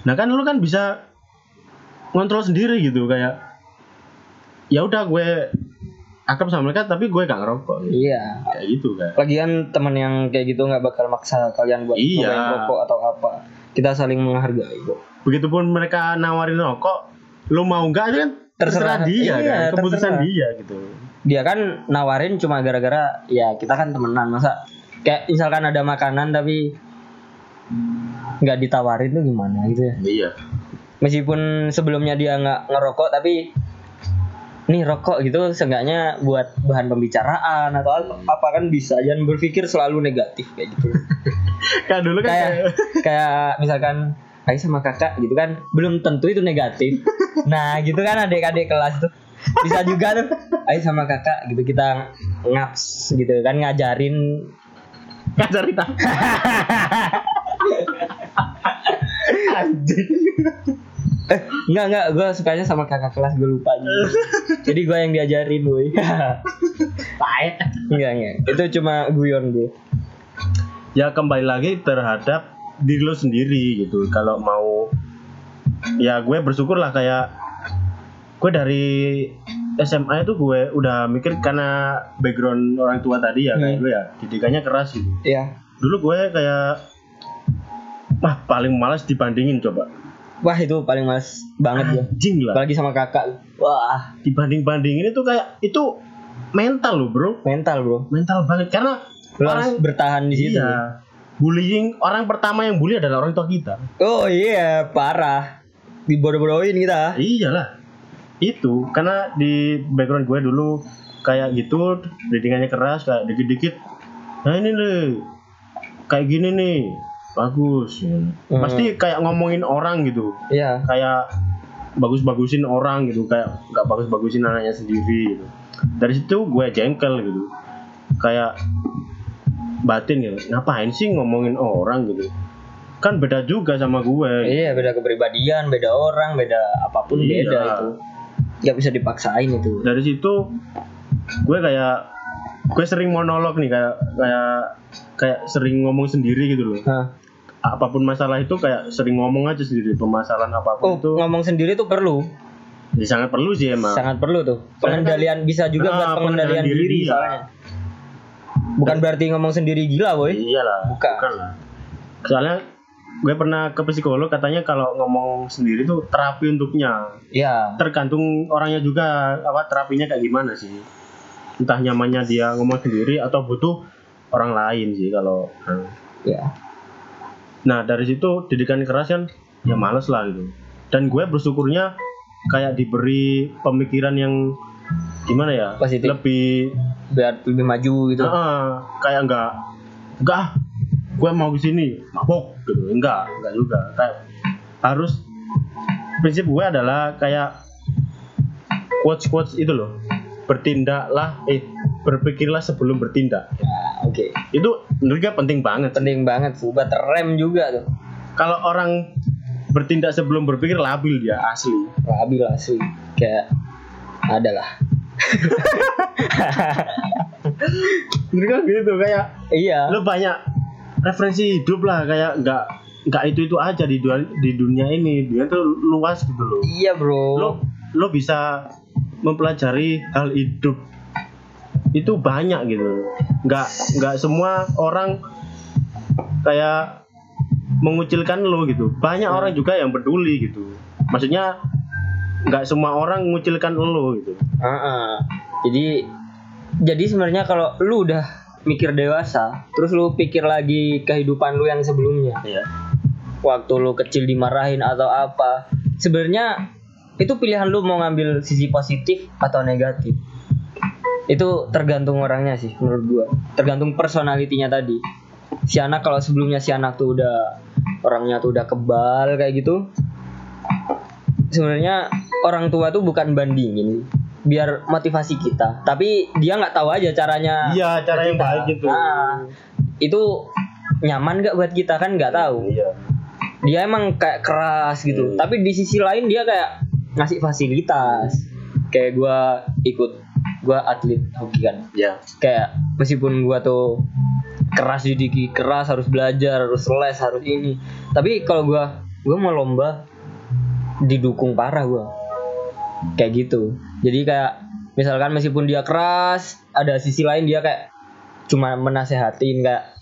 Nah kan lu kan bisa ngontrol sendiri gitu kayak ya udah gue akrab sama mereka tapi gue gak ngerokok gitu. iya kayak gitu kan. lagian teman yang kayak gitu nggak bakal maksa kalian buat Iya. rokok atau apa kita saling menghargai kok Begitupun mereka nawarin rokok, lu mau nggak itu kan terserah, Terserah. dia Iya, kan, keputusan terserah. dia gitu. dia kan nawarin cuma gara-gara ya kita kan temenan masa kayak misalkan ada makanan tapi nggak ditawarin tuh gimana gitu ya? Iya. meskipun sebelumnya dia nggak ngerokok tapi nih rokok gitu seenggaknya buat bahan pembicaraan atau apa, kan bisa. Jangan berpikir selalu negatif kayak gitu. Kan dulu kan kayak kayak, kayak misalkan Ayo sama kakak gitu kan. Belum tentu itu negatif. Nah gitu kan adik-adik kelas tuh. Bisa juga tuh Ayo sama kakak gitu. Kita ngaps gitu kan ngajarin ngajarin apa? Anjing. eh enggak enggak gue sukanya sama kakak kelas gue lupa gitu. jadi gue yang diajarin boy Taek. enggak enggak itu cuma guyon gue ya kembali lagi terhadap diri lo sendiri gitu kalau mau ya gue bersyukur lah kayak gue dari SMA itu gue udah mikir karena background orang tua tadi ya kayak Hmm. lu ya didikannya keras gitu Iya. dulu gue kayak wah paling malas dibandingin coba Wah itu paling males banget ya. anjing lah Apalagi sama kakak. Wah dibanding bandingin itu kayak itu mental lo bro mental bro. mental banget karena Lu orang harus bertahan di situ. iya bullying orang pertama yang bully adalah orang tua kita Oh iya parah. Dibodoh-bodohin kita. iyalah itu karena di background gue dulu kayak gitu didikannya keras kayak dikit-dikit. Nah ini nih kayak gini nih bagus. Pasti kayak ngomongin orang gitu. Iya. kayak bagus-bagusin orang gitu kayak nggak bagus-bagusin anaknya sendiri gitu. Dari situ gue jengkel gitu. Kayak batin gitu ngapain sih ngomongin orang gitu? Kan beda juga sama gue. Iya beda kepribadian, beda orang, beda apa pun Iya. beda itu. Gak bisa dipaksain itu. dari situ gue kayak gue sering monolog nih kayak kayak kayak sering ngomong sendiri gitu loh Hah. apa pun masalah itu kayak sering ngomong aja sendiri permasalahan Oh apa pun itu ngomong sendiri tuh perlu, ya sangat perlu sih emang sangat perlu tuh. Soalnya kan- Pengendalian bisa juga Nah, buat pengendalian pengendalian diri, diri, soalnya. Bukan berarti ngomong sendiri gila boy. iyalah Bukan. lah soalnya gue pernah ke psikolog katanya kalau ngomong sendiri tuh terapi untuknya Iya. tergantung orangnya juga apa terapinya kayak gimana sih entah nyamannya dia ngomong sendiri atau butuh orang lain sih kalau nah. Iya. Nah dari situ didikan keras kan ya males lah gitu. Dan gue bersyukurnya kayak diberi pemikiran yang gimana ya? Positif. Lebih Biar lebih maju gitu. Heeh, kayak enggak enggak ah, gue mau ke sini mabok gitu. Enggak, enggak juga. Kayak harus prinsip gue adalah kayak quotes quotes itu loh. Bertindaklah eh berpikirlah sebelum bertindak. Nah, Oke. Itu menurut gue penting banget. Penting banget sih buat rem juga tuh. kalau orang bertindak sebelum berpikir labil dia asli Labil asli. Kayak adalah. bener kan gitu kayak Iya. lu banyak referensi hidup lah kayak nggak nggak itu itu aja di dunia di dunia ini. Dunia tuh luas gitu loh. Iya bro. lo lo bisa mempelajari hal hidup itu banyak gitu. Nggak nggak semua orang kayak mengucilkan lo gitu. Banyak orang juga yang peduli gitu. Maksudnya nggak semua orang mengucilkan lo gitu. Heeh. Jadi jadi sebenarnya kalau lu udah mikir dewasa, terus lu pikir lagi kehidupan lu yang sebelumnya, ya waktu lu kecil dimarahin atau apa, sebenarnya itu pilihan lu mau ngambil sisi positif atau negatif. Itu tergantung orangnya sih menurut gua. Tergantung personalitinya tadi. Si anak kalau sebelumnya si anak tuh udah orangnya tuh udah kebal kayak gitu. Sebenarnya orang tua tuh bukan bandingin biar motivasi kita. Tapi dia nggak tahu aja caranya iya cara yang kita. baik gitu. Nah, itu nyaman gak buat kita kan nggak tahu. Iya. Dia emang kayak keras gitu. Hmm. tapi di sisi lain dia kayak ngasih fasilitas. Kayak gua ikut gua atlet hoki kan. Ya kayak meskipun gua tuh keras didiki keras harus belajar harus les harus ini. Tapi kalau gua gua mau lomba didukung parah gua. Kayak gitu jadi kayak misalkan meskipun dia keras ada sisi lain dia kayak cuma menasehatin kayak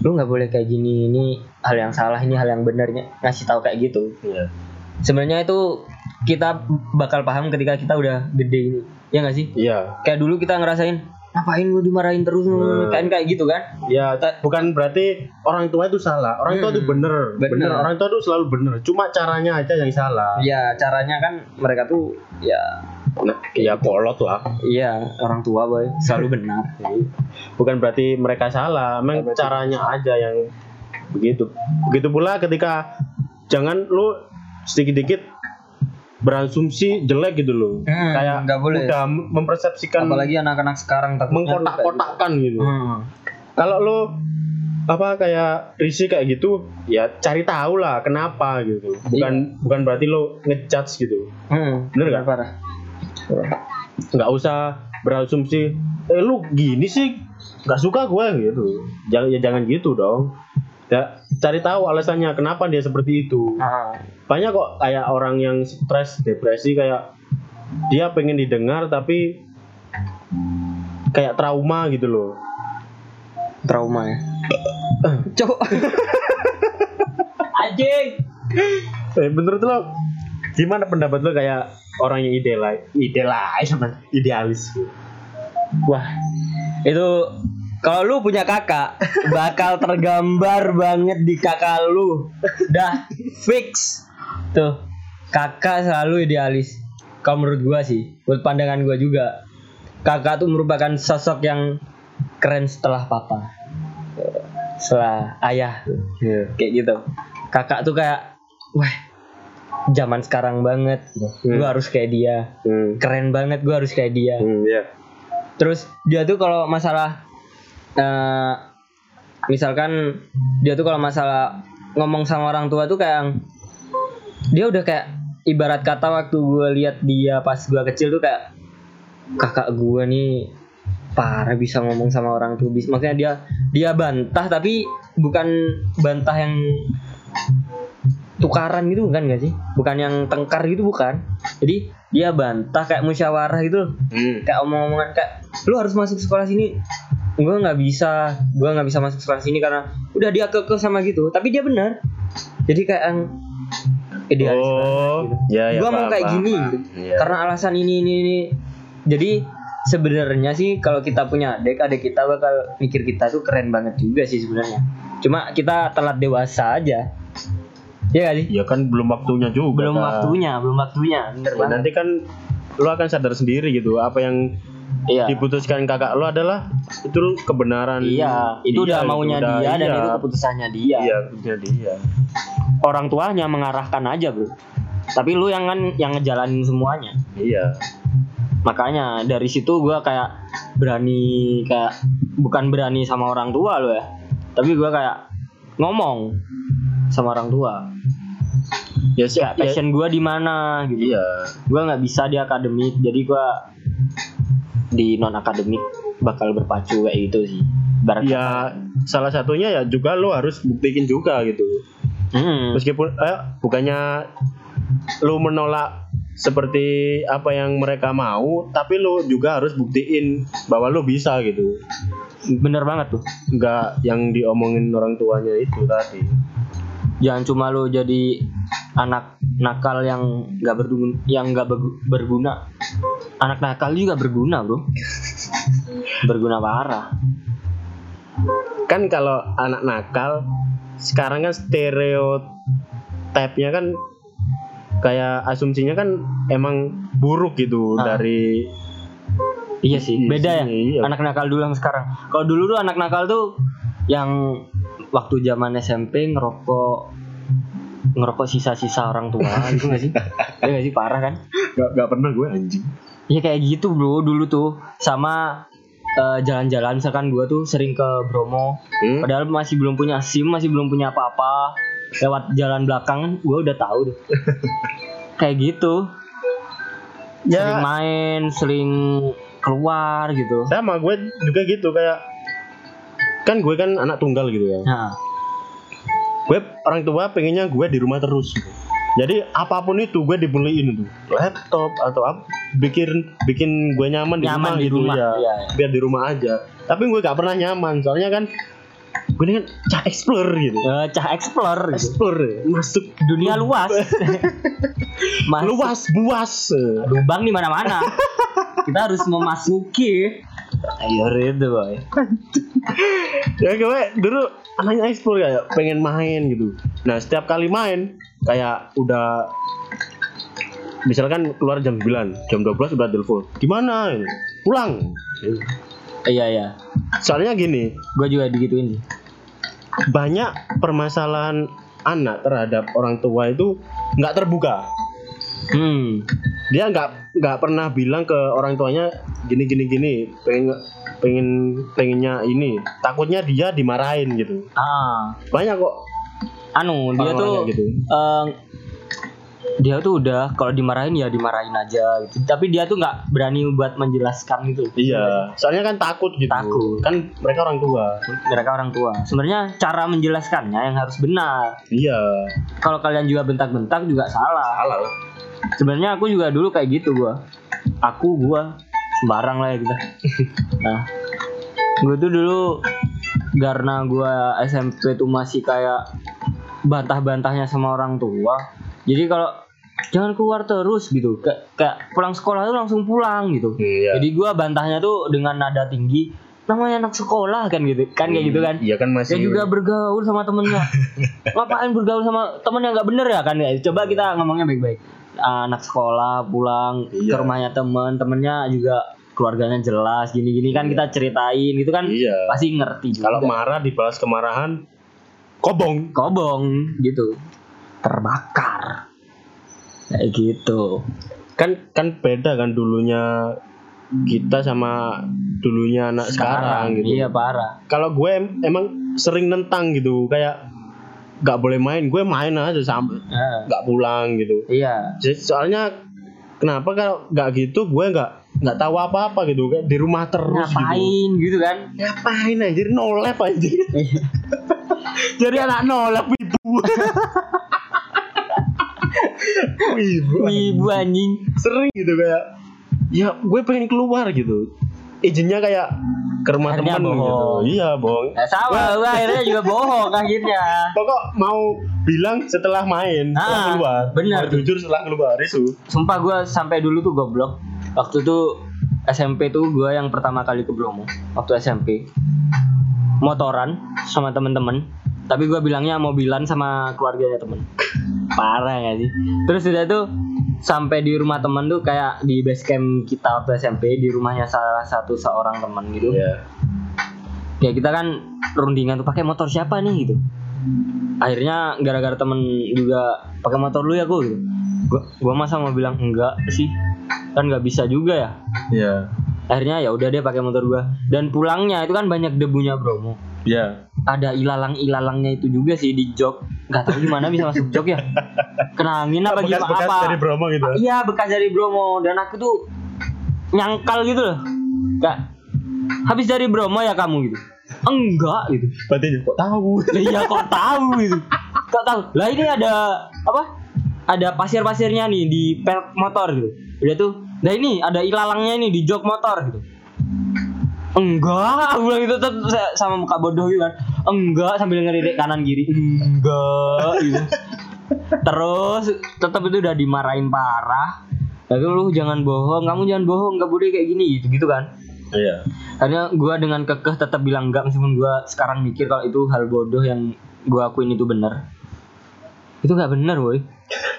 lu nggak boleh kayak gini ini hal yang salah ini hal yang benarnya ngasih tahu kayak gitu iya sebenarnya itu kita bakal paham ketika kita udah gede ini ya nggak sih iya kayak dulu kita ngerasain ngapain gue dimarahin terus Hmm. kayak kayak gitu kan Ya, bukan berarti orang tua itu salah. Orang tua Hmm, itu bener. bener. bener. Orang tua itu selalu bener. Cuma caranya aja yang salah. ya caranya kan mereka tuh ya ya kolot lah. iya orang tua boy selalu benar Bukan berarti mereka salah. Memang caranya aja yang begitu. Begitu pula ketika jangan lu sedikit-dikit berasumsi jelek gitu loh. Hmm, Kayak nggak boleh. udah mempersepsikan apalagi anak-anak sekarang mengkotak-kotakan gitu. gitu. Hmm. kalau lo apa kayak risih kayak gitu ya cari tahu lah kenapa gitu bukan bukan berarti lo ngejudge gitu Hmm, Bener nggak? parah nggak usah berasumsi eh lu gini sih nggak suka gue gitu. Jangan ya jangan gitu dong. Ya cari tahu alasannya kenapa dia seperti itu. Ah. banyak kok kayak orang yang stres depresi kayak dia pengen didengar tapi kayak trauma gitu loh. Trauma ya? Cok anjing. Eh, menurut lo gimana pendapat lo kayak orang yang idealis idealis sama idealis. Wah itu kalau lu punya kakak bakal tergambar banget di kakak lu. Dah fix. Tuh kakak selalu idealis. Kalau menurut gua sih menurut pandangan gua juga kakak tuh merupakan sosok yang keren setelah papa. Setelah ayah tuh. kayak gitu. Kakak tuh kayak wah zaman sekarang banget Hmm. gua harus kayak dia hmm. keren banget gua harus kayak dia Hmm, ya. terus dia tuh kalau masalah eh misalkan dia tuh kalau masalah ngomong sama orang tua tuh kayak dia udah kayak ibarat kata waktu gue lihat dia pas gue kecil tuh kayak kakak gue nih parah bisa ngomong sama orang tua bis maksudnya dia dia bantah tapi bukan bantah yang tukaran gitu bukan gak sih bukan yang tengkar gitu bukan jadi dia bantah kayak musyawarah gitu Hmm. kayak omong-omongan kayak lu harus masuk sekolah sini gue nggak bisa gue nggak bisa masuk sekolah sini karena udah dia kekeh sama gitu tapi dia benar jadi kayak yang idealis Oh, banget gitu. ya, ya, gue mau paham, kayak paham, gini paham. gitu. Iya. karena alasan ini ini ini jadi sebenarnya sih kalau kita punya adik adik kita bakal mikir kita tuh keren banget juga sih sebenarnya cuma kita telat dewasa aja ya gak sih Ya kan belum waktunya juga. belum Kak. waktunya belum waktunya Ya, banget nanti kan lo akan sadar sendiri gitu apa yang iya diputuskan kakak lo adalah itu kebenaran. Iya, itu udah maunya udah- dia dan iya. itu keputusannya dia. Iya, keputusannya dia. Orang tuanya mengarahkan aja, Bro. Tapi lu yang kan yang ngejalanin semuanya. Iya. Makanya dari situ gua kayak berani kayak bukan berani sama orang tua lo ya. Tapi gua kayak ngomong sama orang tua. Ya sih, Kayak passion gua di mana gitu. Iya. Gua nggak bisa di akademik, jadi gua di non akademik bakal berpacu kayak gitu sih. Barat Ya salah satunya ya juga lo harus buktikin juga gitu. Hmm. Meskipun eh bukannya lo menolak seperti apa yang mereka mau, tapi lo juga harus buktiin bahwa lo bisa gitu. Bener banget tuh. Enggak yang diomongin orang tuanya itu tadi. Jangan cuma lo jadi anak nakal yang nggak berguna yang nggak berguna. Anak nakal juga berguna bro. Berguna parah. Kan kalau anak nakal sekarang kan stereotipnya kan kayak asumsinya kan emang buruk gitu Ah. dari iya sih Iya beda ya. iya. anak nakal dulu sama sekarang. Kalau dulu tuh anak nakal tuh yang waktu zaman SMP ngerokok ngerokok sisa-sisa orang tua gitu gak sih ya gak sih parah kan Gak, gak pernah gue anjing. Iya kayak gitu bro dulu tuh sama eh, jalan-jalan misalkan gua tuh sering ke Bromo Hmm? Padahal masih belum punya SIM, masih belum punya apa-apa. Lewat jalan belakang, gue udah tahu deh. Kayak gitu. Sering Ya main, sering keluar gitu. sama gue juga gitu kayak kan gue kan anak tunggal gitu ya. Nah, Gue orang tua pengennya gue di rumah terus. Gitu. Jadi apa pun itu gue dibeliin itu laptop atau apa bikin bikin gue nyaman di Nyaman rumah di gitu rumah, ya. iya, iya. Biar di rumah aja. Tapi gue gak pernah nyaman soalnya kan gue ini kan cah explore gitu. eh, cah explore gitu. Explore masuk Dunia luas. Masuk luas buas. lubang di mana-mana. Kita harus memasuki. Ayo itu boy. ya gue dulu anaknya explore kayak pengen main gitu nah setiap kali main kayak udah misalkan keluar jam 9 jam 12 udah telepon gimana pulang Iya iya. soalnya gini Gue juga digituin. Banyak permasalahan anak terhadap orang tua itu nggak terbuka. Hmm. dia nggak nggak pernah bilang ke orang tuanya gini gini gini pengen pengen pengennya ini. Takutnya dia dimarahin gitu. Ah. banyak kok. Anu dia tuh gitu. eh, dia tuh udah kalau dimarahin ya dimarahin aja gitu tapi dia tuh nggak berani buat menjelaskan gitu Iya, soalnya kan takut gitu. Takut. Kan mereka orang tua. mereka orang tua sebenarnya cara menjelaskannya yang harus benar Iya. kalau kalian juga bentak-bentak juga salah Salah lah. sebenarnya aku juga dulu kayak gitu gua aku gua sembarang lah ya kita nah gua tuh dulu karena gua SMP tuh masih kayak bantah-bantahnya sama orang tua jadi kalau jangan keluar terus gitu kayak, kayak pulang sekolah tuh langsung pulang gitu Iya. jadi gua bantahnya tuh dengan nada tinggi namanya anak sekolah kan gitu kan kayak gitu kan Iya kan masih. dia juga bergaul sama temennya ngapain bergaul sama temen yang nggak bener ya kan ya coba kita ngomongnya baik-baik anak sekolah pulang ke Iya. rumahnya temen temennya juga keluarganya jelas gini-gini kan kita ceritain gitu kan Iya. pasti ngerti juga. Kalau marah dibalas kemarahan, kobong. kobong gitu terbakar kayak gitu Kan kan beda kan dulunya kita sama dulunya anak sekarang, gitu. iya parah Kalau gue em- emang sering nentang gitu, kayak nggak boleh main, gue main aja sampai Eh, nggak pulang gitu. iya Jadi, soalnya kenapa kalau nggak gitu gue nggak nggak tahu apa-apa gitu kayak di rumah terus gitu. ngapain gitu kan Ngapain anjir nolep anjir. Jadi anak nolep ibu. ibu. ibu anjing Sering gitu kayak ya gue pengen keluar gitu. Izinnya kayak ke rumah Akhirnya teman gitu. Iya, bohong. ya sama gua akhirnya juga bohong akhirnya Pokok mau bilang setelah main, setelah Ah, keluar. benar Mau jujur setelah keluar itu. Sumpah gue sampai dulu tuh goblok. Waktu tuh SMP tuh gue yang pertama kali ke Bromo. Waktu SMP. Motoran sama temen-temen. Tapi gue bilangnya mobilan sama keluarganya temen. Parah gak sih? Terus udah tuh sampai di rumah temen tuh kayak di base camp kita waktu SMP di rumahnya salah satu seorang teman gitu. Iya. Ya kita kan rundingan tuh pakai motor siapa nih gitu. Akhirnya gara-gara temen juga pakai motor lu ya gue gitu. Gua, gua masa mau bilang enggak sih kan nggak bisa juga ya Iya. akhirnya ya udah deh pakai motor gua dan pulangnya itu kan banyak debunya Bromo Iya. ada ilalang ilalangnya itu juga sih di jok nggak tahu gimana bisa masuk jok ya. Kena angin apa gimana? Bekas-bekas apa? dari Bromo gitu. iya bekas dari Bromo. Dan aku tuh nyangkal gitu loh. Kak habis dari Bromo ya kamu gitu. Enggak gitu. Berarti kok tahu? iya kok tahu gitu. Kok tahu? Lah ini ada apa? Ada pasir-pasirnya nih di pelek motor gitu. Udah tuh. Nah ini ada ilalangnya ini di jok motor gitu enggak aku bilang gitu tetap sa- sama muka bodoh gitu kan enggak sambil ngelirik kanan kiri enggak gitu terus tetap itu udah dimarahin parah Lalu lu jangan bohong, kamu jangan bohong, nggak boleh kayak gini gitu gitu kan. Iya. Akhirnya gue dengan kekeh tetap bilang enggak meskipun gue sekarang mikir kalau itu hal bodoh yang gue akuin itu benar. Itu nggak benar, woi.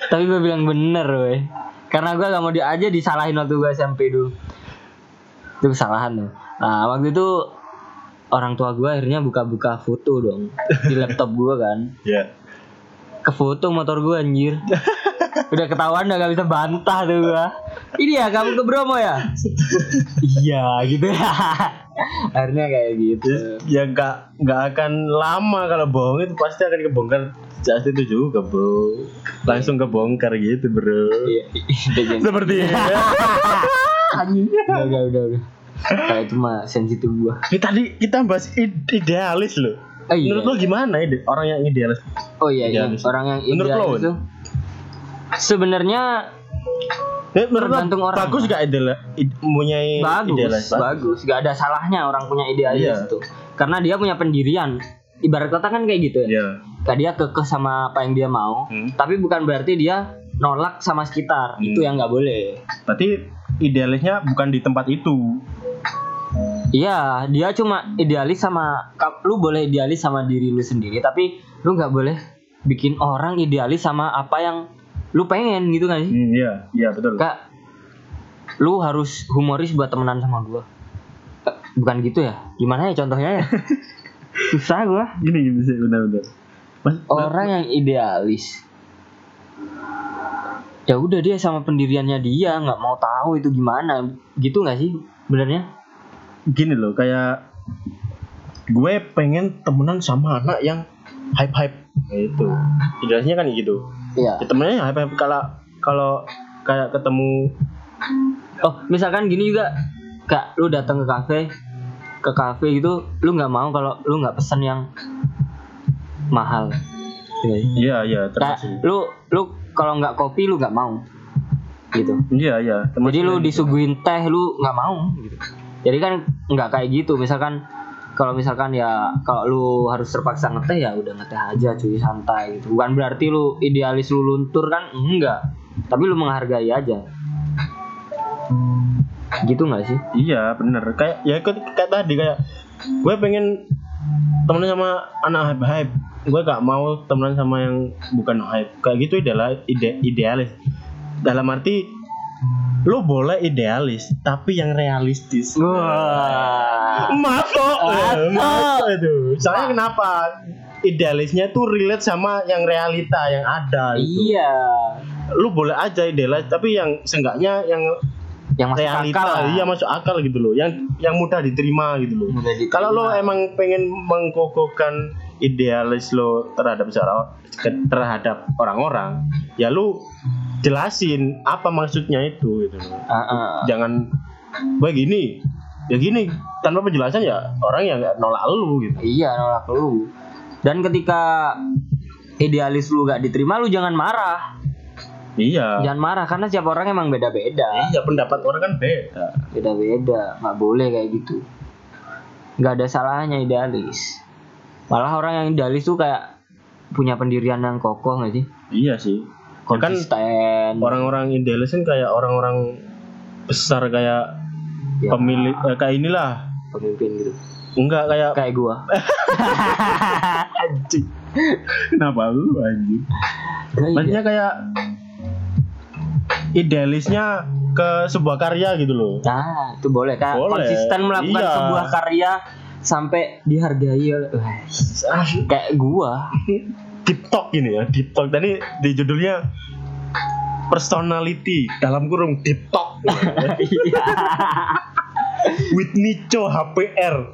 Tapi gue bilang bener, woi. Karena gue gak mau dia aja disalahin waktu gue SMP dulu. Itu kesalahan tuh. Nah waktu itu orang tua gue akhirnya buka-buka foto dong di laptop gue kan. Iya. Ke foto motor gue anjir. Udah ketahuan udah gak bisa bantah tuh gue. Ini ya kamu ke Bromo ya? iya gitu ya. akhirnya kayak gitu. Ya nggak nggak akan lama kalau bohong itu pasti akan kebongkar saat itu juga bro. Langsung kebongkar gitu bro. Iya, jangan. Seperti ini. Udah, udah, udah, udah. Kayak itu mah sensitif gua. Ini tadi kita bahas ide- idealis loh. Oh iya. Menurut lo gimana ide orang yang idealis? Oh iya, iya. Idealis. orang yang Menurut idealis lo, itu sebenarnya Ya, menurut Tergantung orang. bagus gak idealis? id- mempunyai bagus, idealis? bagus. Gak ada salahnya orang punya idealis Iya. itu. Karena dia punya pendirian. Ibarat kata kan kayak gitu ya. Iya. Kayak dia kekeh sama apa yang dia mau, Hmm. tapi bukan berarti dia nolak sama sekitar. Hmm. Itu yang nggak boleh. Berarti idealisnya bukan di tempat itu. Iya, dia cuma idealis sama lu boleh idealis sama diri lu sendiri, tapi lu nggak boleh bikin orang idealis sama apa yang lu pengen gitu kan sih? Hmm, iya, iya betul. Kak, lu harus humoris buat temenan sama gua. Eh, Bukan gitu ya? Gimana ya contohnya ya? Susah gua. Gini gini sih benar-benar. Mas, Orang yang idealis. Ya udah dia sama pendiriannya dia nggak mau tahu itu gimana, gitu nggak sih? Benernya? Gini loh kayak gue pengen temenan sama anak yang hype hype itu idealnya kan gitu Iya. ya temennya ya hype hype kalau kalau kayak ketemu Oh, misalkan gini juga, kak, lu datang ke kafe, ke kafe gitu, lu nggak mau kalau lu nggak pesen yang mahal. Iya. iya Kayak termasuk lu lu kalau nggak kopi lu nggak mau, gitu. iya iya Jadi lu yang- disuguhin teh lu nggak mau, gitu. Jadi kan nggak kayak gitu. Misalkan kalau misalkan ya kalau lu harus terpaksa ngeteh ya udah ngeteh aja cuy santai gitu. Bukan berarti lu idealis lu luntur kan enggak. Tapi lu menghargai aja. Gitu nggak sih? Iya bener kayak ya kayak, kayak tadi kayak gue pengen temenan sama anak hype hype gue gak mau temenan sama yang bukan hype kayak gitu adalah ide idealis dalam arti lo boleh idealis tapi yang realistis Wah. masuk Masuk. masuk itu soalnya kenapa idealisnya tuh relate sama yang realita yang ada itu. Iya. lu boleh aja idealis tapi yang seenggaknya yang Yang masuk realita akal lah. iya masuk akal gitu loh yang yang mudah diterima gitu loh kalau lo emang pengen mengkokohkan idealis lo terhadap seorang terhadap orang-orang ya lu jelasin apa maksudnya itu gitu Ah, ah. jangan gue gini ya gini tanpa penjelasan ya orang yang nolak lu gitu Iya nolak lu. Dan ketika idealis lu gak diterima lu jangan marah. iya Jangan marah karena setiap orang emang beda-beda. iya pendapat orang kan beda Beda-beda, nggak boleh kayak gitu. Nggak ada salahnya idealis. Malah orang yang idealis tuh kayak punya pendirian yang kokoh nggak sih? iya sih Ya kan Konsisten. orang-orang idealis kan kayak orang-orang besar kayak Ya, pemilik eh, kayak inilah pemimpin gitu. enggak kayak Kayak gua. anjing kenapa lu anjing Nggak, iya. maksudnya kayak idealisnya ke sebuah karya gitu loh Nah, itu boleh kan? Boleh. Konsisten melakukan Iya. sebuah karya sampai dihargai oleh Wah, ah, kayak gua. deep talk ini ya deep talk tadi di judulnya personality dalam kurung deep talk Iya. with Nico HPR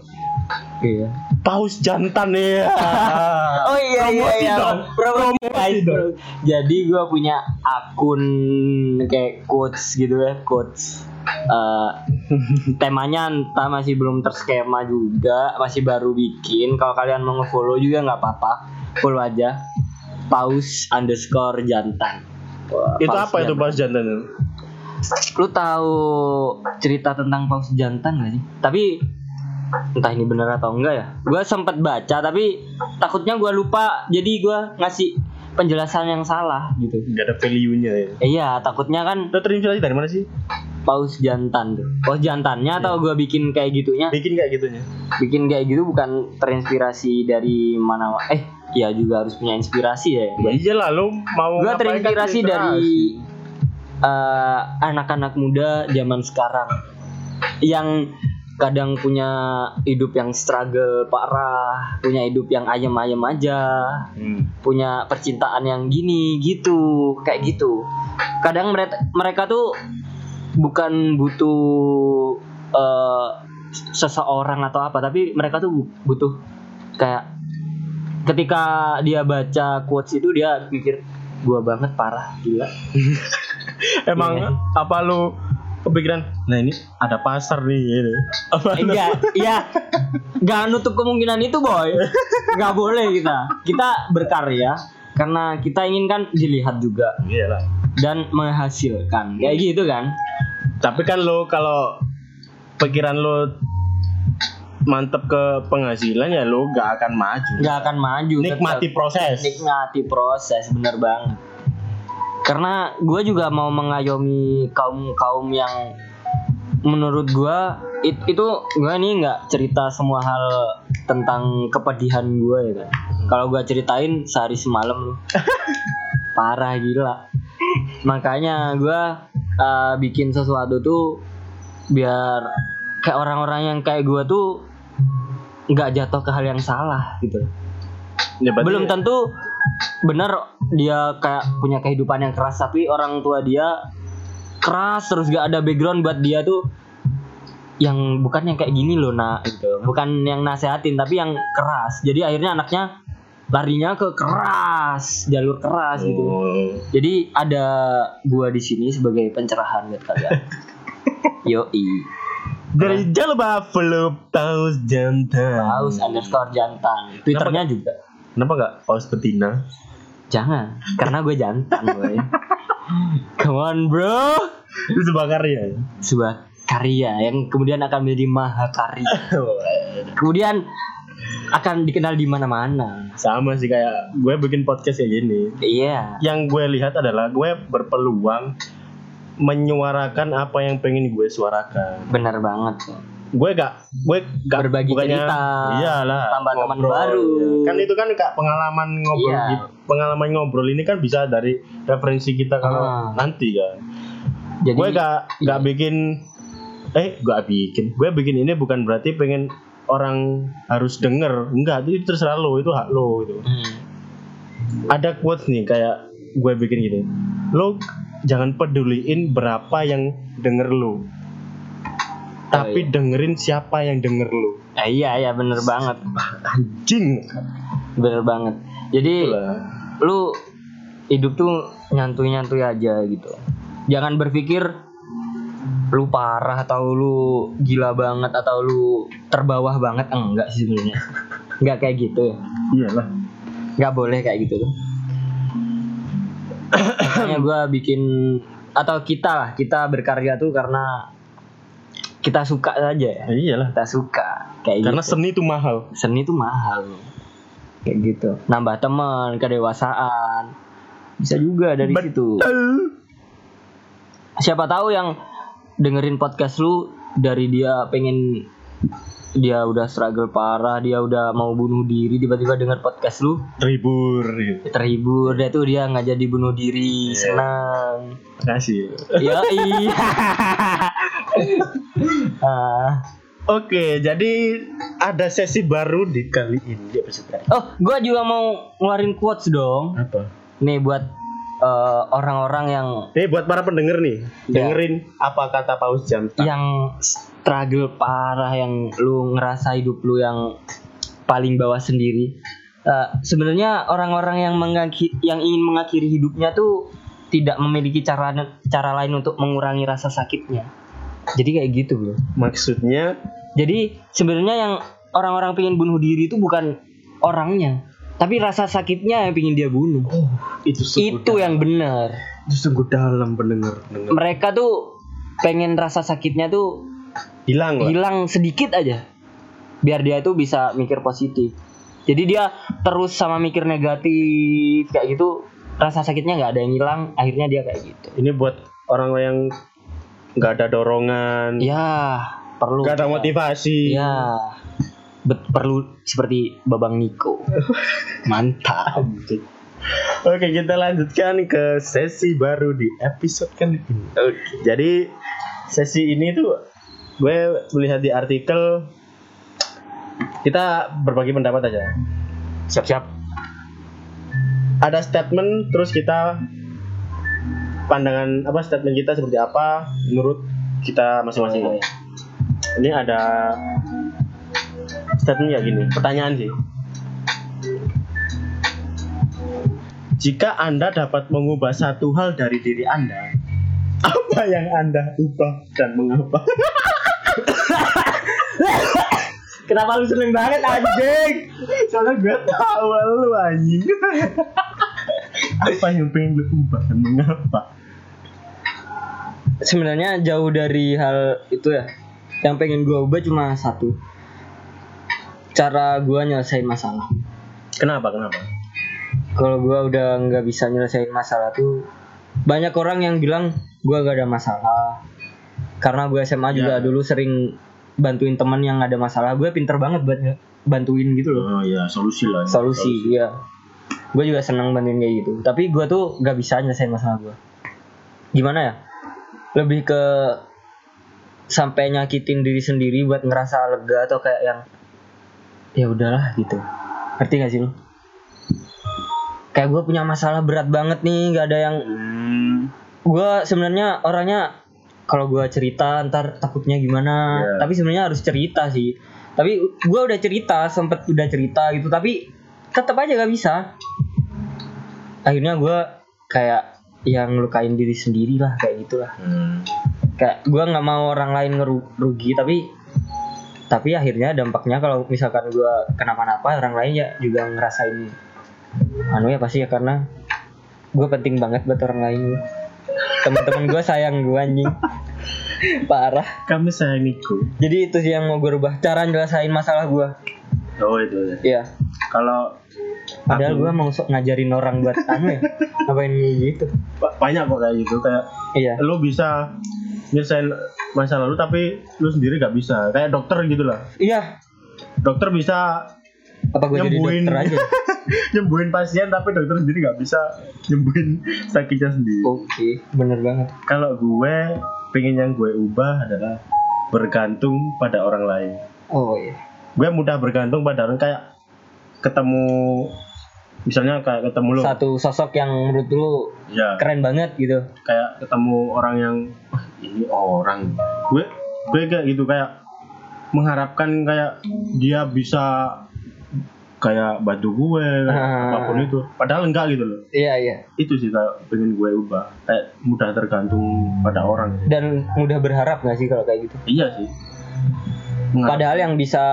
Iya. paus jantan ya Oh iya iya Promosi iya. dong. Promosi, Promosi dong. Jadi gua punya akun kayak quotes gitu ya, quotes. Eh, temanya entah masih belum terskema juga, masih baru bikin. Kalau kalian mau nge-follow juga nggak apa-apa, follow aja. Paus underscore jantan. Wah, itu apa itu jantan. paus jantan Lu tahu cerita tentang paus jantan gak sih? Tapi entah ini benar atau enggak ya. Gua sempat baca tapi takutnya gua lupa jadi gua ngasih penjelasan yang salah gitu. nggak ada value nya ya iya, takutnya kan lo terinspirasi dari mana sih paus jantan tuh. Paus jantannya atau gua bikin kayak gitunya? bikin kayak gitunya Bikin kayak gitu bukan terinspirasi dari mana? Eh, iya juga harus punya inspirasi ya. ya iyalah lo mau Gua ngapain kan terinspirasi dari eh, anak-anak muda zaman sekarang yang kadang punya hidup yang struggle parah, punya hidup yang ayem-ayem aja, Hmm. punya percintaan yang gini gitu, kayak gitu. Kadang mereka mereka tuh bukan butuh eh, seseorang atau apa, tapi mereka tuh butuh kayak ketika dia baca quotes itu dia pikir gua banget parah gila. Emang Iya. apa lo kepikiran nah ini ada pasar nih ini apa lu- enggak ya nggak nutup kemungkinan itu boy. Nggak boleh kita. Kita berkarya karena kita ingin kan dilihat juga iyalah. dan menghasilkan. Kayak gitu kan tapi kan lo kalau pikiran lo mantep ke penghasilan ya lo gak akan maju. Nggak akan maju nikmati tetap. proses. Nikmati proses bener banget. Karena gue juga mau mengayomi kaum kaum yang menurut gue it- itu gue nih nggak cerita semua hal tentang kepedihan gue ya kan. Kalau gue ceritain sehari semalam lu. Parah gila. Makanya gue uh, bikin sesuatu tuh biar kayak orang-orang yang kayak gue tuh nggak jatuh ke hal yang salah gitu. Ya, belum tentu benar dia kayak punya kehidupan yang keras tapi orang tua dia keras terus gak ada background buat dia tuh yang bukan yang kayak gini loh nak gitu. Bukan yang nasehatin tapi yang keras. Jadi akhirnya anaknya larinya ke keras jalur keras gitu. Oh. jadi ada gua di sini sebagai pencerahan buat kalian. Yoi. Dari Jalba Flop Taus Jantan. paus underscore jantan. Twitternya juga. Kenapa nggak Paus Betina? jangan karena gue jantan boy. Come on bro. Itu sebuah karya. sebuah karya yang kemudian akan menjadi mahakarya kemudian akan dikenal di mana-mana Sama sih kayak gue bikin podcast kayak gini. iya Yang gue lihat adalah gue berpeluang menyuarakan apa yang pengen gue suarakan. benar banget Gue gak, gue gak Berbagi cerita, iyalah, tambah teman baru. Kan itu kan kak pengalaman ngobrol, Iya. gitu. pengalaman ngobrol ini kan bisa dari referensi kita kalau Ah. nanti kan. jadi gue gak gak iya. bikin eh gak bikin gue bikin ini bukan berarti pengen orang harus denger. Enggak itu terserah lo itu hak lo gitu. Hmm. ada quotes nih kayak gue bikin gini. Lo jangan peduliin berapa yang denger lo. Tapi iya. dengerin siapa yang denger lo. Ah, iya iya bener banget. Anjing. Bener banget. Jadi Itulah. lu hidup tuh nyantuy aja gitu. Jangan berpikir lu parah atau lu gila banget atau lu terbawah banget? Enggak sih sebenarnya. Enggak kayak gitu ya. Iyalah. Nggak boleh kayak gitu makanya gue bikin atau kita lah kita berkarya tuh karena kita suka saja ya. Iyalah. Kita suka kayak karena gitu. seni itu mahal. Seni tuh mahal. Kayak gitu. Nambah teman kedewasaan. Bisa juga dari situ. Betul. siapa tahu yang dengerin podcast lu dari dia pengen dia udah struggle parah dia udah mau bunuh diri tiba-tiba denger podcast lu terhibur gitu. terhibur dia tuh dia nggak jadi bunuh diri Iya. senang kasih ya iya Ah. Oke, jadi ada sesi baru di kali ini di episode kali. oh gua juga mau ngeluarin quotes dong Apa? nih buat eh, orang-orang yang Nih buat para pendengar nih, Ya. dengerin apa kata Paus Jantan. yang struggle parah yang lu ngerasa hidup lu yang paling bawah sendiri. Eh, sebenarnya orang-orang yang mengaki- yang ingin mengakhiri hidupnya tuh tidak memiliki cara cara lain untuk mengurangi rasa sakitnya. Jadi kayak gitu bro. Maksudnya? Jadi sebenarnya yang orang-orang pengen bunuh diri itu bukan orangnya tapi rasa sakitnya yang pengen dia bunuh. Oh, itu itu yang benar. Itu sungguh dalam pendengar. mereka tuh pengen rasa sakitnya tuh Hilang lah. hilang sedikit aja. Biar dia itu bisa mikir positif. Jadi dia terus sama mikir negatif kayak gitu. Rasa sakitnya nggak ada yang hilang akhirnya dia kayak gitu. Ini buat orang yang nggak ada dorongan, ya perlu. Nggak ada motivasi. ya bet- perlu seperti babang Niko mantap. Oke, kita lanjutkan ke sesi baru di episode kali ini. Jadi sesi ini tuh gue melihat di artikel kita berbagi pendapat aja. siap-siap Ada statement terus kita pandangan apa statement kita seperti apa menurut kita masing-masing. Ini ada statement kayak gini, pertanyaan sih. Jika Anda dapat mengubah satu hal dari diri Anda, apa yang Anda ubah dan mengapa? kenapa lu seneng banget anjing Soalnya gue tahu lu anjing. apa yang pengen lu ubah dan mengapa? sebenarnya jauh dari hal itu ya yang pengen gua ubah cuma satu cara gua nyelesain masalah Kenapa? Kenapa? kalau gua udah nggak bisa nyelesain masalah tuh banyak orang yang bilang gua gak ada masalah karena gue SMA juga Ya. dulu sering bantuin teman yang ada masalah gue pinter banget buat bantuin gitu loh Oh iya, solusi lah. solusi iya gue juga senang bantuin kayak gitu tapi gue tuh gak bisa nyelesain masalah gue gimana ya lebih ke sampai nyakitin diri sendiri buat ngerasa lega atau kayak yang ya udahlah gitu. Ngerti gak sih lo kayak gue punya masalah berat banget nih nggak ada yang Hmm, gue sebenarnya orangnya kalau gue cerita ntar takutnya gimana. Iya. tapi sebenarnya harus cerita sih. Tapi gue udah cerita sempet udah cerita gitu tapi tetap aja gak bisa. Akhirnya gue kayak yang ngelukain diri sendiri lah kayak gitulah. Hmm. kayak gue nggak mau orang lain ngerugi tapi tapi akhirnya dampaknya kalau misalkan gue kenapa-napa orang lain ya juga ngerasain anu ya pasti ya karena gue penting banget buat orang lain. Teman-teman gue sayang gue anjing. Parah. Kami sayangiku. jadi itu sih yang mau gue rubah cara nyelesain masalah gue Oh itu ya. Iya. Kalau padahal gue mau sok ngajarin orang buat anu ya ngapain gitu. Ba- banyak kok kayak gitu kayak iya. lu bisa nyelesain masa lalu tapi lu sendiri gak bisa. Kayak dokter gitu lah. Iya. Dokter bisa apa gue jadi Nyembuhin. dokter aja? nyembuhin pasien tapi dokter sendiri gak bisa nyembuhin sakitnya sendiri. Oke bener banget. Kalau gue pengen yang gue ubah adalah bergantung pada orang lain. Oh iya. Gue mudah bergantung pada orang kayak ketemu misalnya kayak ketemu lu. Satu sosok yang menurut lu ya. keren banget gitu. Kayak ketemu orang yang "Wah, ini orang. Gue gue kayak gitu kayak mengharapkan kayak dia bisa kayak bantu gue Ah. apa pun itu. Padahal enggak gitu loh. Iya iya. Itu sih kayak pengen gue ubah. Kayak mudah tergantung pada orang dan mudah berharap gak sih kalau kayak gitu? Iya sih. Mengharap- padahal yang bisa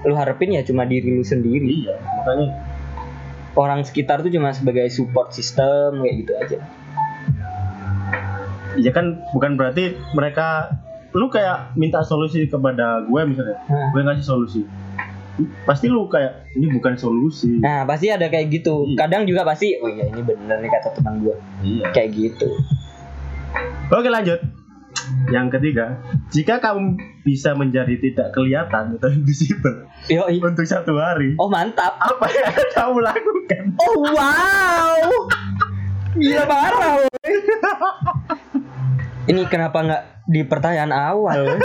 lu harapin ya cuma diri lu sendiri. Iya makanya orang sekitar tuh cuma sebagai support system kayak gitu aja. Ya kan bukan berarti mereka lu kayak minta solusi kepada gue misalnya gue ngasih solusi. Pasti lu kayak ini bukan solusi. Nah pasti ada kayak gitu. Iya. kadang juga pasti oh iya ini bener nih kata teman gua. Iya. Kayak gitu. Oke lanjut. Yang ketiga, jika kamu bisa menjadi tidak kelihatan atau invisible yo untuk satu hari, oh mantap apa yang kamu lakukan? oh wow gila parah ini kenapa nggak di pertanyaan awal?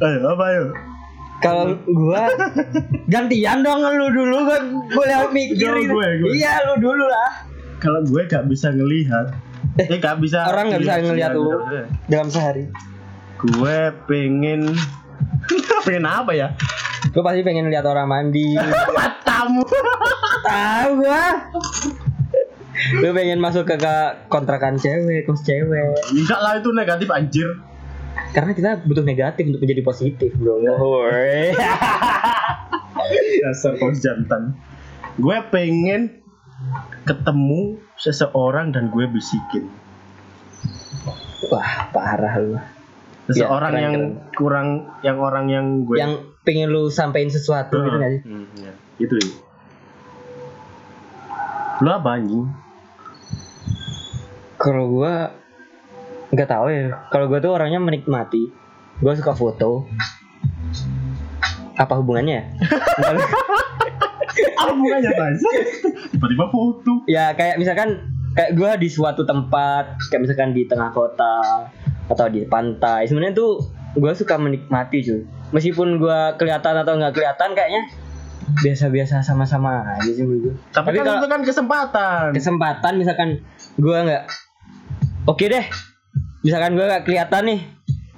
Ayo, apa ayo? Kalau gua gantian dong lu dulu kan boleh mikir. Iya lu dulu lah Kalau gue gak bisa ngelihat, eh gak bisa. orang nggak bisa ngelihat iya, lu. dalam sehari. Gue pengen, pengen apa ya? Lu pasti pengen lihat orang mandi. Matamu. Tahu gua. Lu pengen masuk ke, ke kontrakan cewek, kos cewek. Enggak lah itu negatif anjir. Karena kita butuh negatif untuk menjadi positif, bro. Woi. Dasar kos jantan. Gue pengen ketemu seseorang dan gue bisikin. Wah, parah lu. seseorang keren, yang keren. kurang yang orang yang gue Yang pengen lu sampein sesuatu gitu gak sih? Hmm, iya. itu ya lu apa anjing Kalau gua nggak tahu ya. Kalau gua tuh orangnya menikmati. Gua suka foto. Apa hubungannya? apa Tans? tiba-tiba foto ya kayak misalkan kayak gua di suatu tempat, kayak misalkan di tengah kota atau di pantai. Sebenarnya tuh gua suka menikmati cuy. Meskipun gua kelihatan atau nggak kelihatan kayaknya biasa-biasa sama-sama aja sih menurut gua. tapi, kan itu kan kesempatan kesempatan misalkan gua nggak oke deh misalkan gua nggak kelihatan nih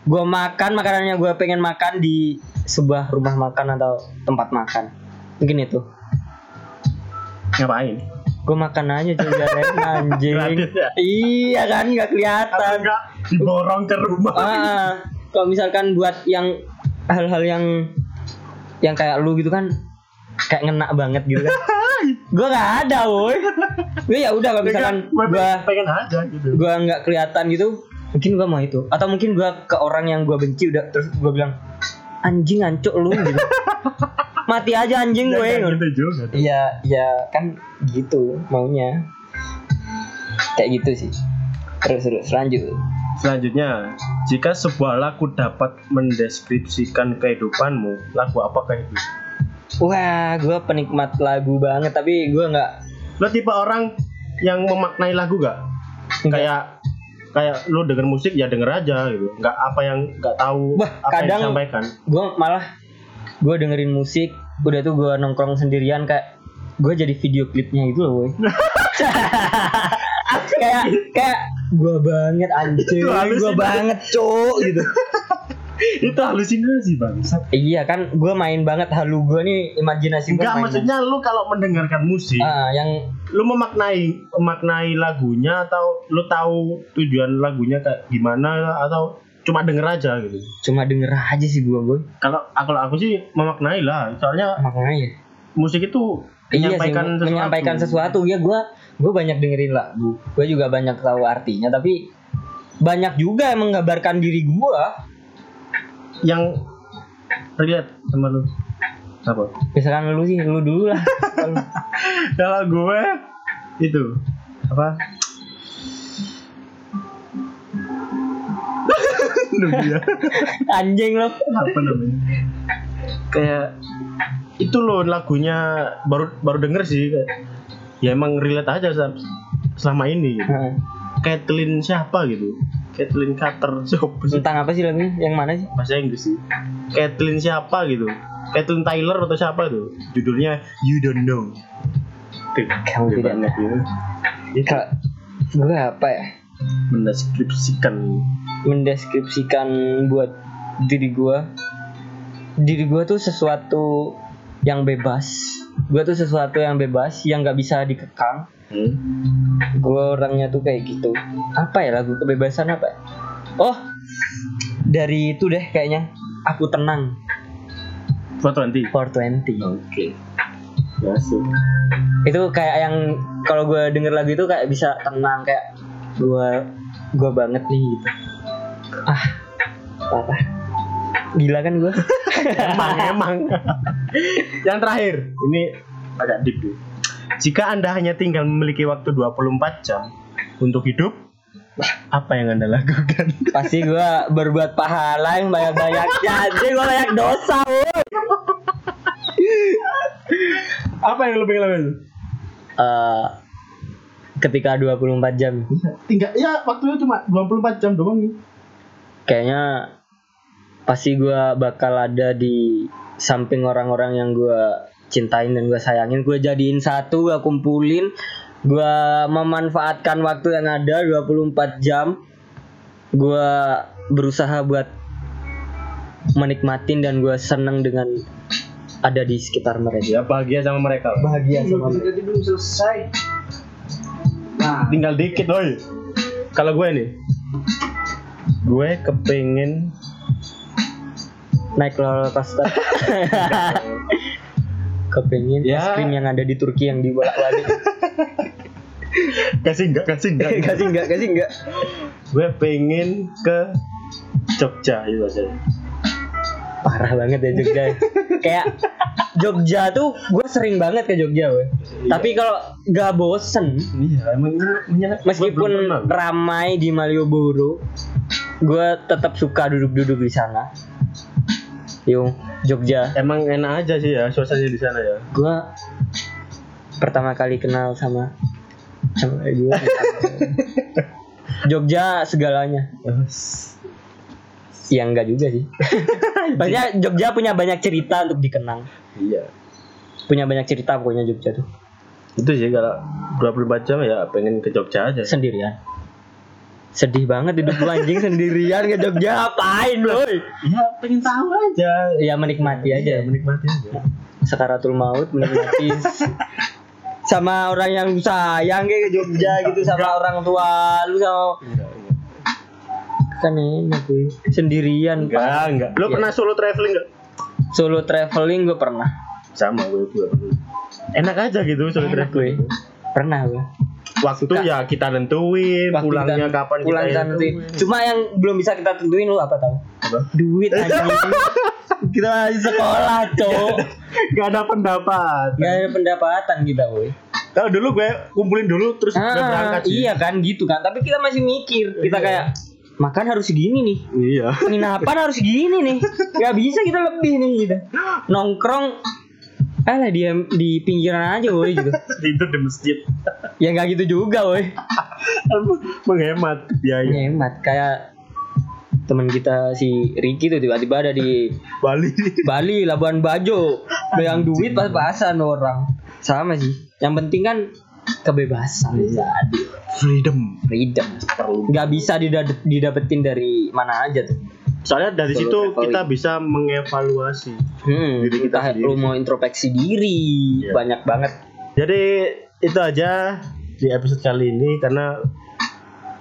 gua makan makanannya gua pengen makan di sebuah rumah makan atau tempat makan mungkin itu ngapain? Gua makan aja cuy jalan anjing. Gratis ya? iya kan nggak atau kelihatan enggak diborong ke rumah? Ah kalau misalkan buat yang hal-hal yang yang kayak lu gitu kan kayak ngena banget gitu kan. Gua nggak ada woi. Gue ya udah kalau misalkan gue gua pengen aja gitu. gua nggak kelihatan gitu mungkin gua mau itu. Atau mungkin gua ke orang yang gua benci udah terus gua bilang anjing ancuk lu gitu mati aja anjing gue Jangan gitu juga. Iya iya kan gitu maunya. Kayak gitu sih. Terus terus lanjut. Selanjutnya jika sebuah lagu dapat mendeskripsikan kehidupanmu lagu apakah itu wah gua penikmat lagu banget tapi gua nggak lo tipe orang yang memaknai lagu gak Enggak. kayak kayak lu denger musik ya denger aja gitu. Nggak apa yang nggak tahu Wah, apa kadang- yang disampaikan. gue malah gue dengerin musik udah tuh gue nongkrong sendirian kayak gue jadi video klipnya gitu loh woy kayak kayak gue banget anjing. Itu gue itu. banget cowok gitu. Itu halusinasi bangsat. Iya kan gue main banget. Halu gue nih imajinasi gue enggak maksudnya lu kalau mendengarkan musik ah yang lu memaknai memaknai lagunya atau lu tahu tujuan lagunya kayak gimana atau cuma denger aja gitu. Cuma denger aja sih gue boy. Kalau kalau aku sih memaknai lah. Soalnya makanya musik itu Iya sih, menyampaikan sesuatu. menyampaikan sesuatu. Ya gue gue banyak dengerin lagu gue juga banyak tahu artinya tapi banyak juga yang menggambarkan diri gue yang relate sama lu. Apa? Misalkan lu sih lu dulu lah. Kalau gue itu. Apa anjing lo apa namanya? Kayak itu loh lagunya. Baru baru denger sih kayak, ya emang relate aja sel- selama ini gitu. Kathleen siapa gitu? Kathleen Carter siapa sih? Tentang apa sih lagunya yang mana sih? Bahasa Inggris sih. Kathleen siapa gitu? Kathleen Tyler atau siapa tuh judulnya You Don't Know. Tuh, Kamu tidak ya. Itu Kak, gue apa ya mendeskripsikan. Mendeskripsikan buat diri gue diri gue tuh sesuatu yang bebas. Gue tuh sesuatu yang bebas yang nggak bisa dikekang. Hmm? gue orangnya tuh kayak gitu. Apa ya lagu kebebasan apa ya? oh dari itu deh kayaknya. Aku tenang. 420 420 Oke. Masuk. itu kayak yang kalau gue denger lagu itu kayak bisa tenang kayak gue gue banget nih gitu ah parah gila kan gue emang emang. Yang terakhir, ini agak deep nih. Jika Anda hanya tinggal memiliki waktu 24 jam untuk hidup, apa yang Anda lakukan? pasti gue berbuat pahala yang banyak banyaknya aja gue banyak dosa woy. apa yang lebih lakukan? Eh, ketika 24 jam Tinggal ya waktunya cuma 24 jam doang nih. kayaknya pasti gue bakal ada di samping orang-orang yang gue cintain dan gue sayangin gue jadiin satu gue kumpulin gue memanfaatkan waktu yang ada 24 jam gue berusaha buat menikmatin dan gue seneng dengan ada di sekitar mereka Ya bahagia sama mereka. bahagia sama mereka Jadi belum selesai. Nah, Tinggal dikit boy. Kalau gue nih, gue kepengen naik roller coaster. Kepengen Ya. es krim yang ada di Turki yang dibolak-balik. Kasih enggak kasih enggak kasih enggak kasih enggak gue pengen ke Jogja itu aja. Parah banget ya Jogja. Kayak Jogja tuh gue sering banget ke Jogja weh. Tapi kalau gak bosen iya emang meskipun ramai di Malioboro gue tetap suka duduk-duduk di sana. Yung Jogja. Emang enak aja sih ya suasana di sana ya. Gue pertama kali kenal sama sama gue Jogja segalanya. Ya enggak juga sih. Maksudnya Jogja punya banyak cerita untuk dikenang iya. Punya banyak cerita pokoknya Jogja tuh. Itu sih kalau 24 jam ya pengen ke Jogja aja. Sendirian. Sedih banget hidup gua anjing sendirian ke Jogja. Apain boy? Ya pengen tahu aja. Ya menikmati aja. menikmati aja. Sekaratul maut menikmati. Sama orang yang lu sayang kayak ke Jogja gitu sama orang tua lu sama kan enak gue sendirian. Enggak Pak. enggak. Lo Iya. pernah solo traveling enggak solo traveling gue pernah. Sama gue juga enak aja gitu solo Enak traveling. gue. Pernah gue waktu ya kita nentuin Waktu pulangnya kita- kapan pulang kita kita nentuin. cuma yang belum bisa kita tentuin lu apa tau? Apa? duit anjing. Kita masih sekolah cowok. Gak ada pendapat. Gak ada pendapatan kita woi. Kalau dulu gue kumpulin dulu terus udah ah, berangkat sih. iya kan gitu kan. Tapi kita masih mikir. Kita Iya. kayak makan harus segini nih. Iya. Penginapan harus segini nih. Gak bisa kita lebih nih gitu. Nongkrong. Alah di di pinggiran aja woi gitu. Tidur di masjid. Ya nggak gitu juga woi menghemat biaya. Hemat kayak teman kita si Ricky tuh tiba-tiba ada di Bali. Bali Labuan Bajo. Yang duit pas-pasan orang. Sama sih. Yang penting kan kebebasan jadi freedom freedom perlu nggak bisa didad- didapetin dari mana aja tuh soalnya dari Solo situ traveling. kita bisa mengevaluasi Hmm, Diri kita entah sendiri. lu mau introspeksi diri, Iya. banyak banget. jadi itu aja di episode kali ini karena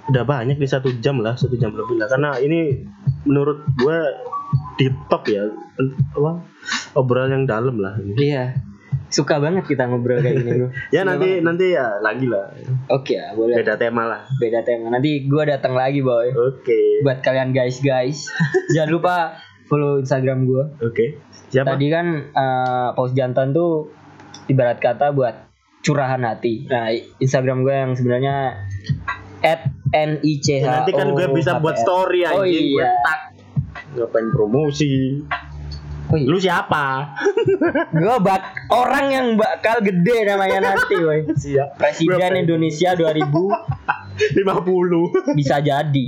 udah banyak di satu jam lah satu jam lebih lah karena ini menurut gue deep talk ya apa obrolan yang dalam lah ini. Iya. Suka banget kita ngobrol kayak gini, Bro. ya nanti banget. nanti ya lagi lah Oke, ya, boleh. Beda. beda tema lah tema. Nanti gua datang lagi, boy. oke Buat kalian guys-guys, jangan lupa follow Instagram gua. oke siapa Tadi kan eh, Paus Jantan tuh ibarat kata buat curahan hati. Nah, Instagram gue yang sebenarnya at n i c h Ya, nanti kan gue bisa buat story Oh anjing gue iya. ngapain promosi Oh iya. lu siapa gue bak orang yang bakal gede namanya nanti, boy. siap Presiden Indonesia 2000 50 bisa jadi.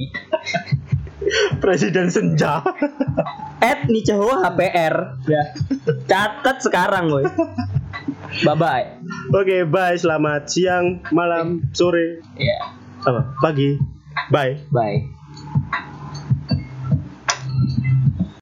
presiden senja At Niceho HPR. Ya. Catat sekarang, boy. Bye bye. oke bye selamat siang malam sore Ya. apa pagi bye Bye.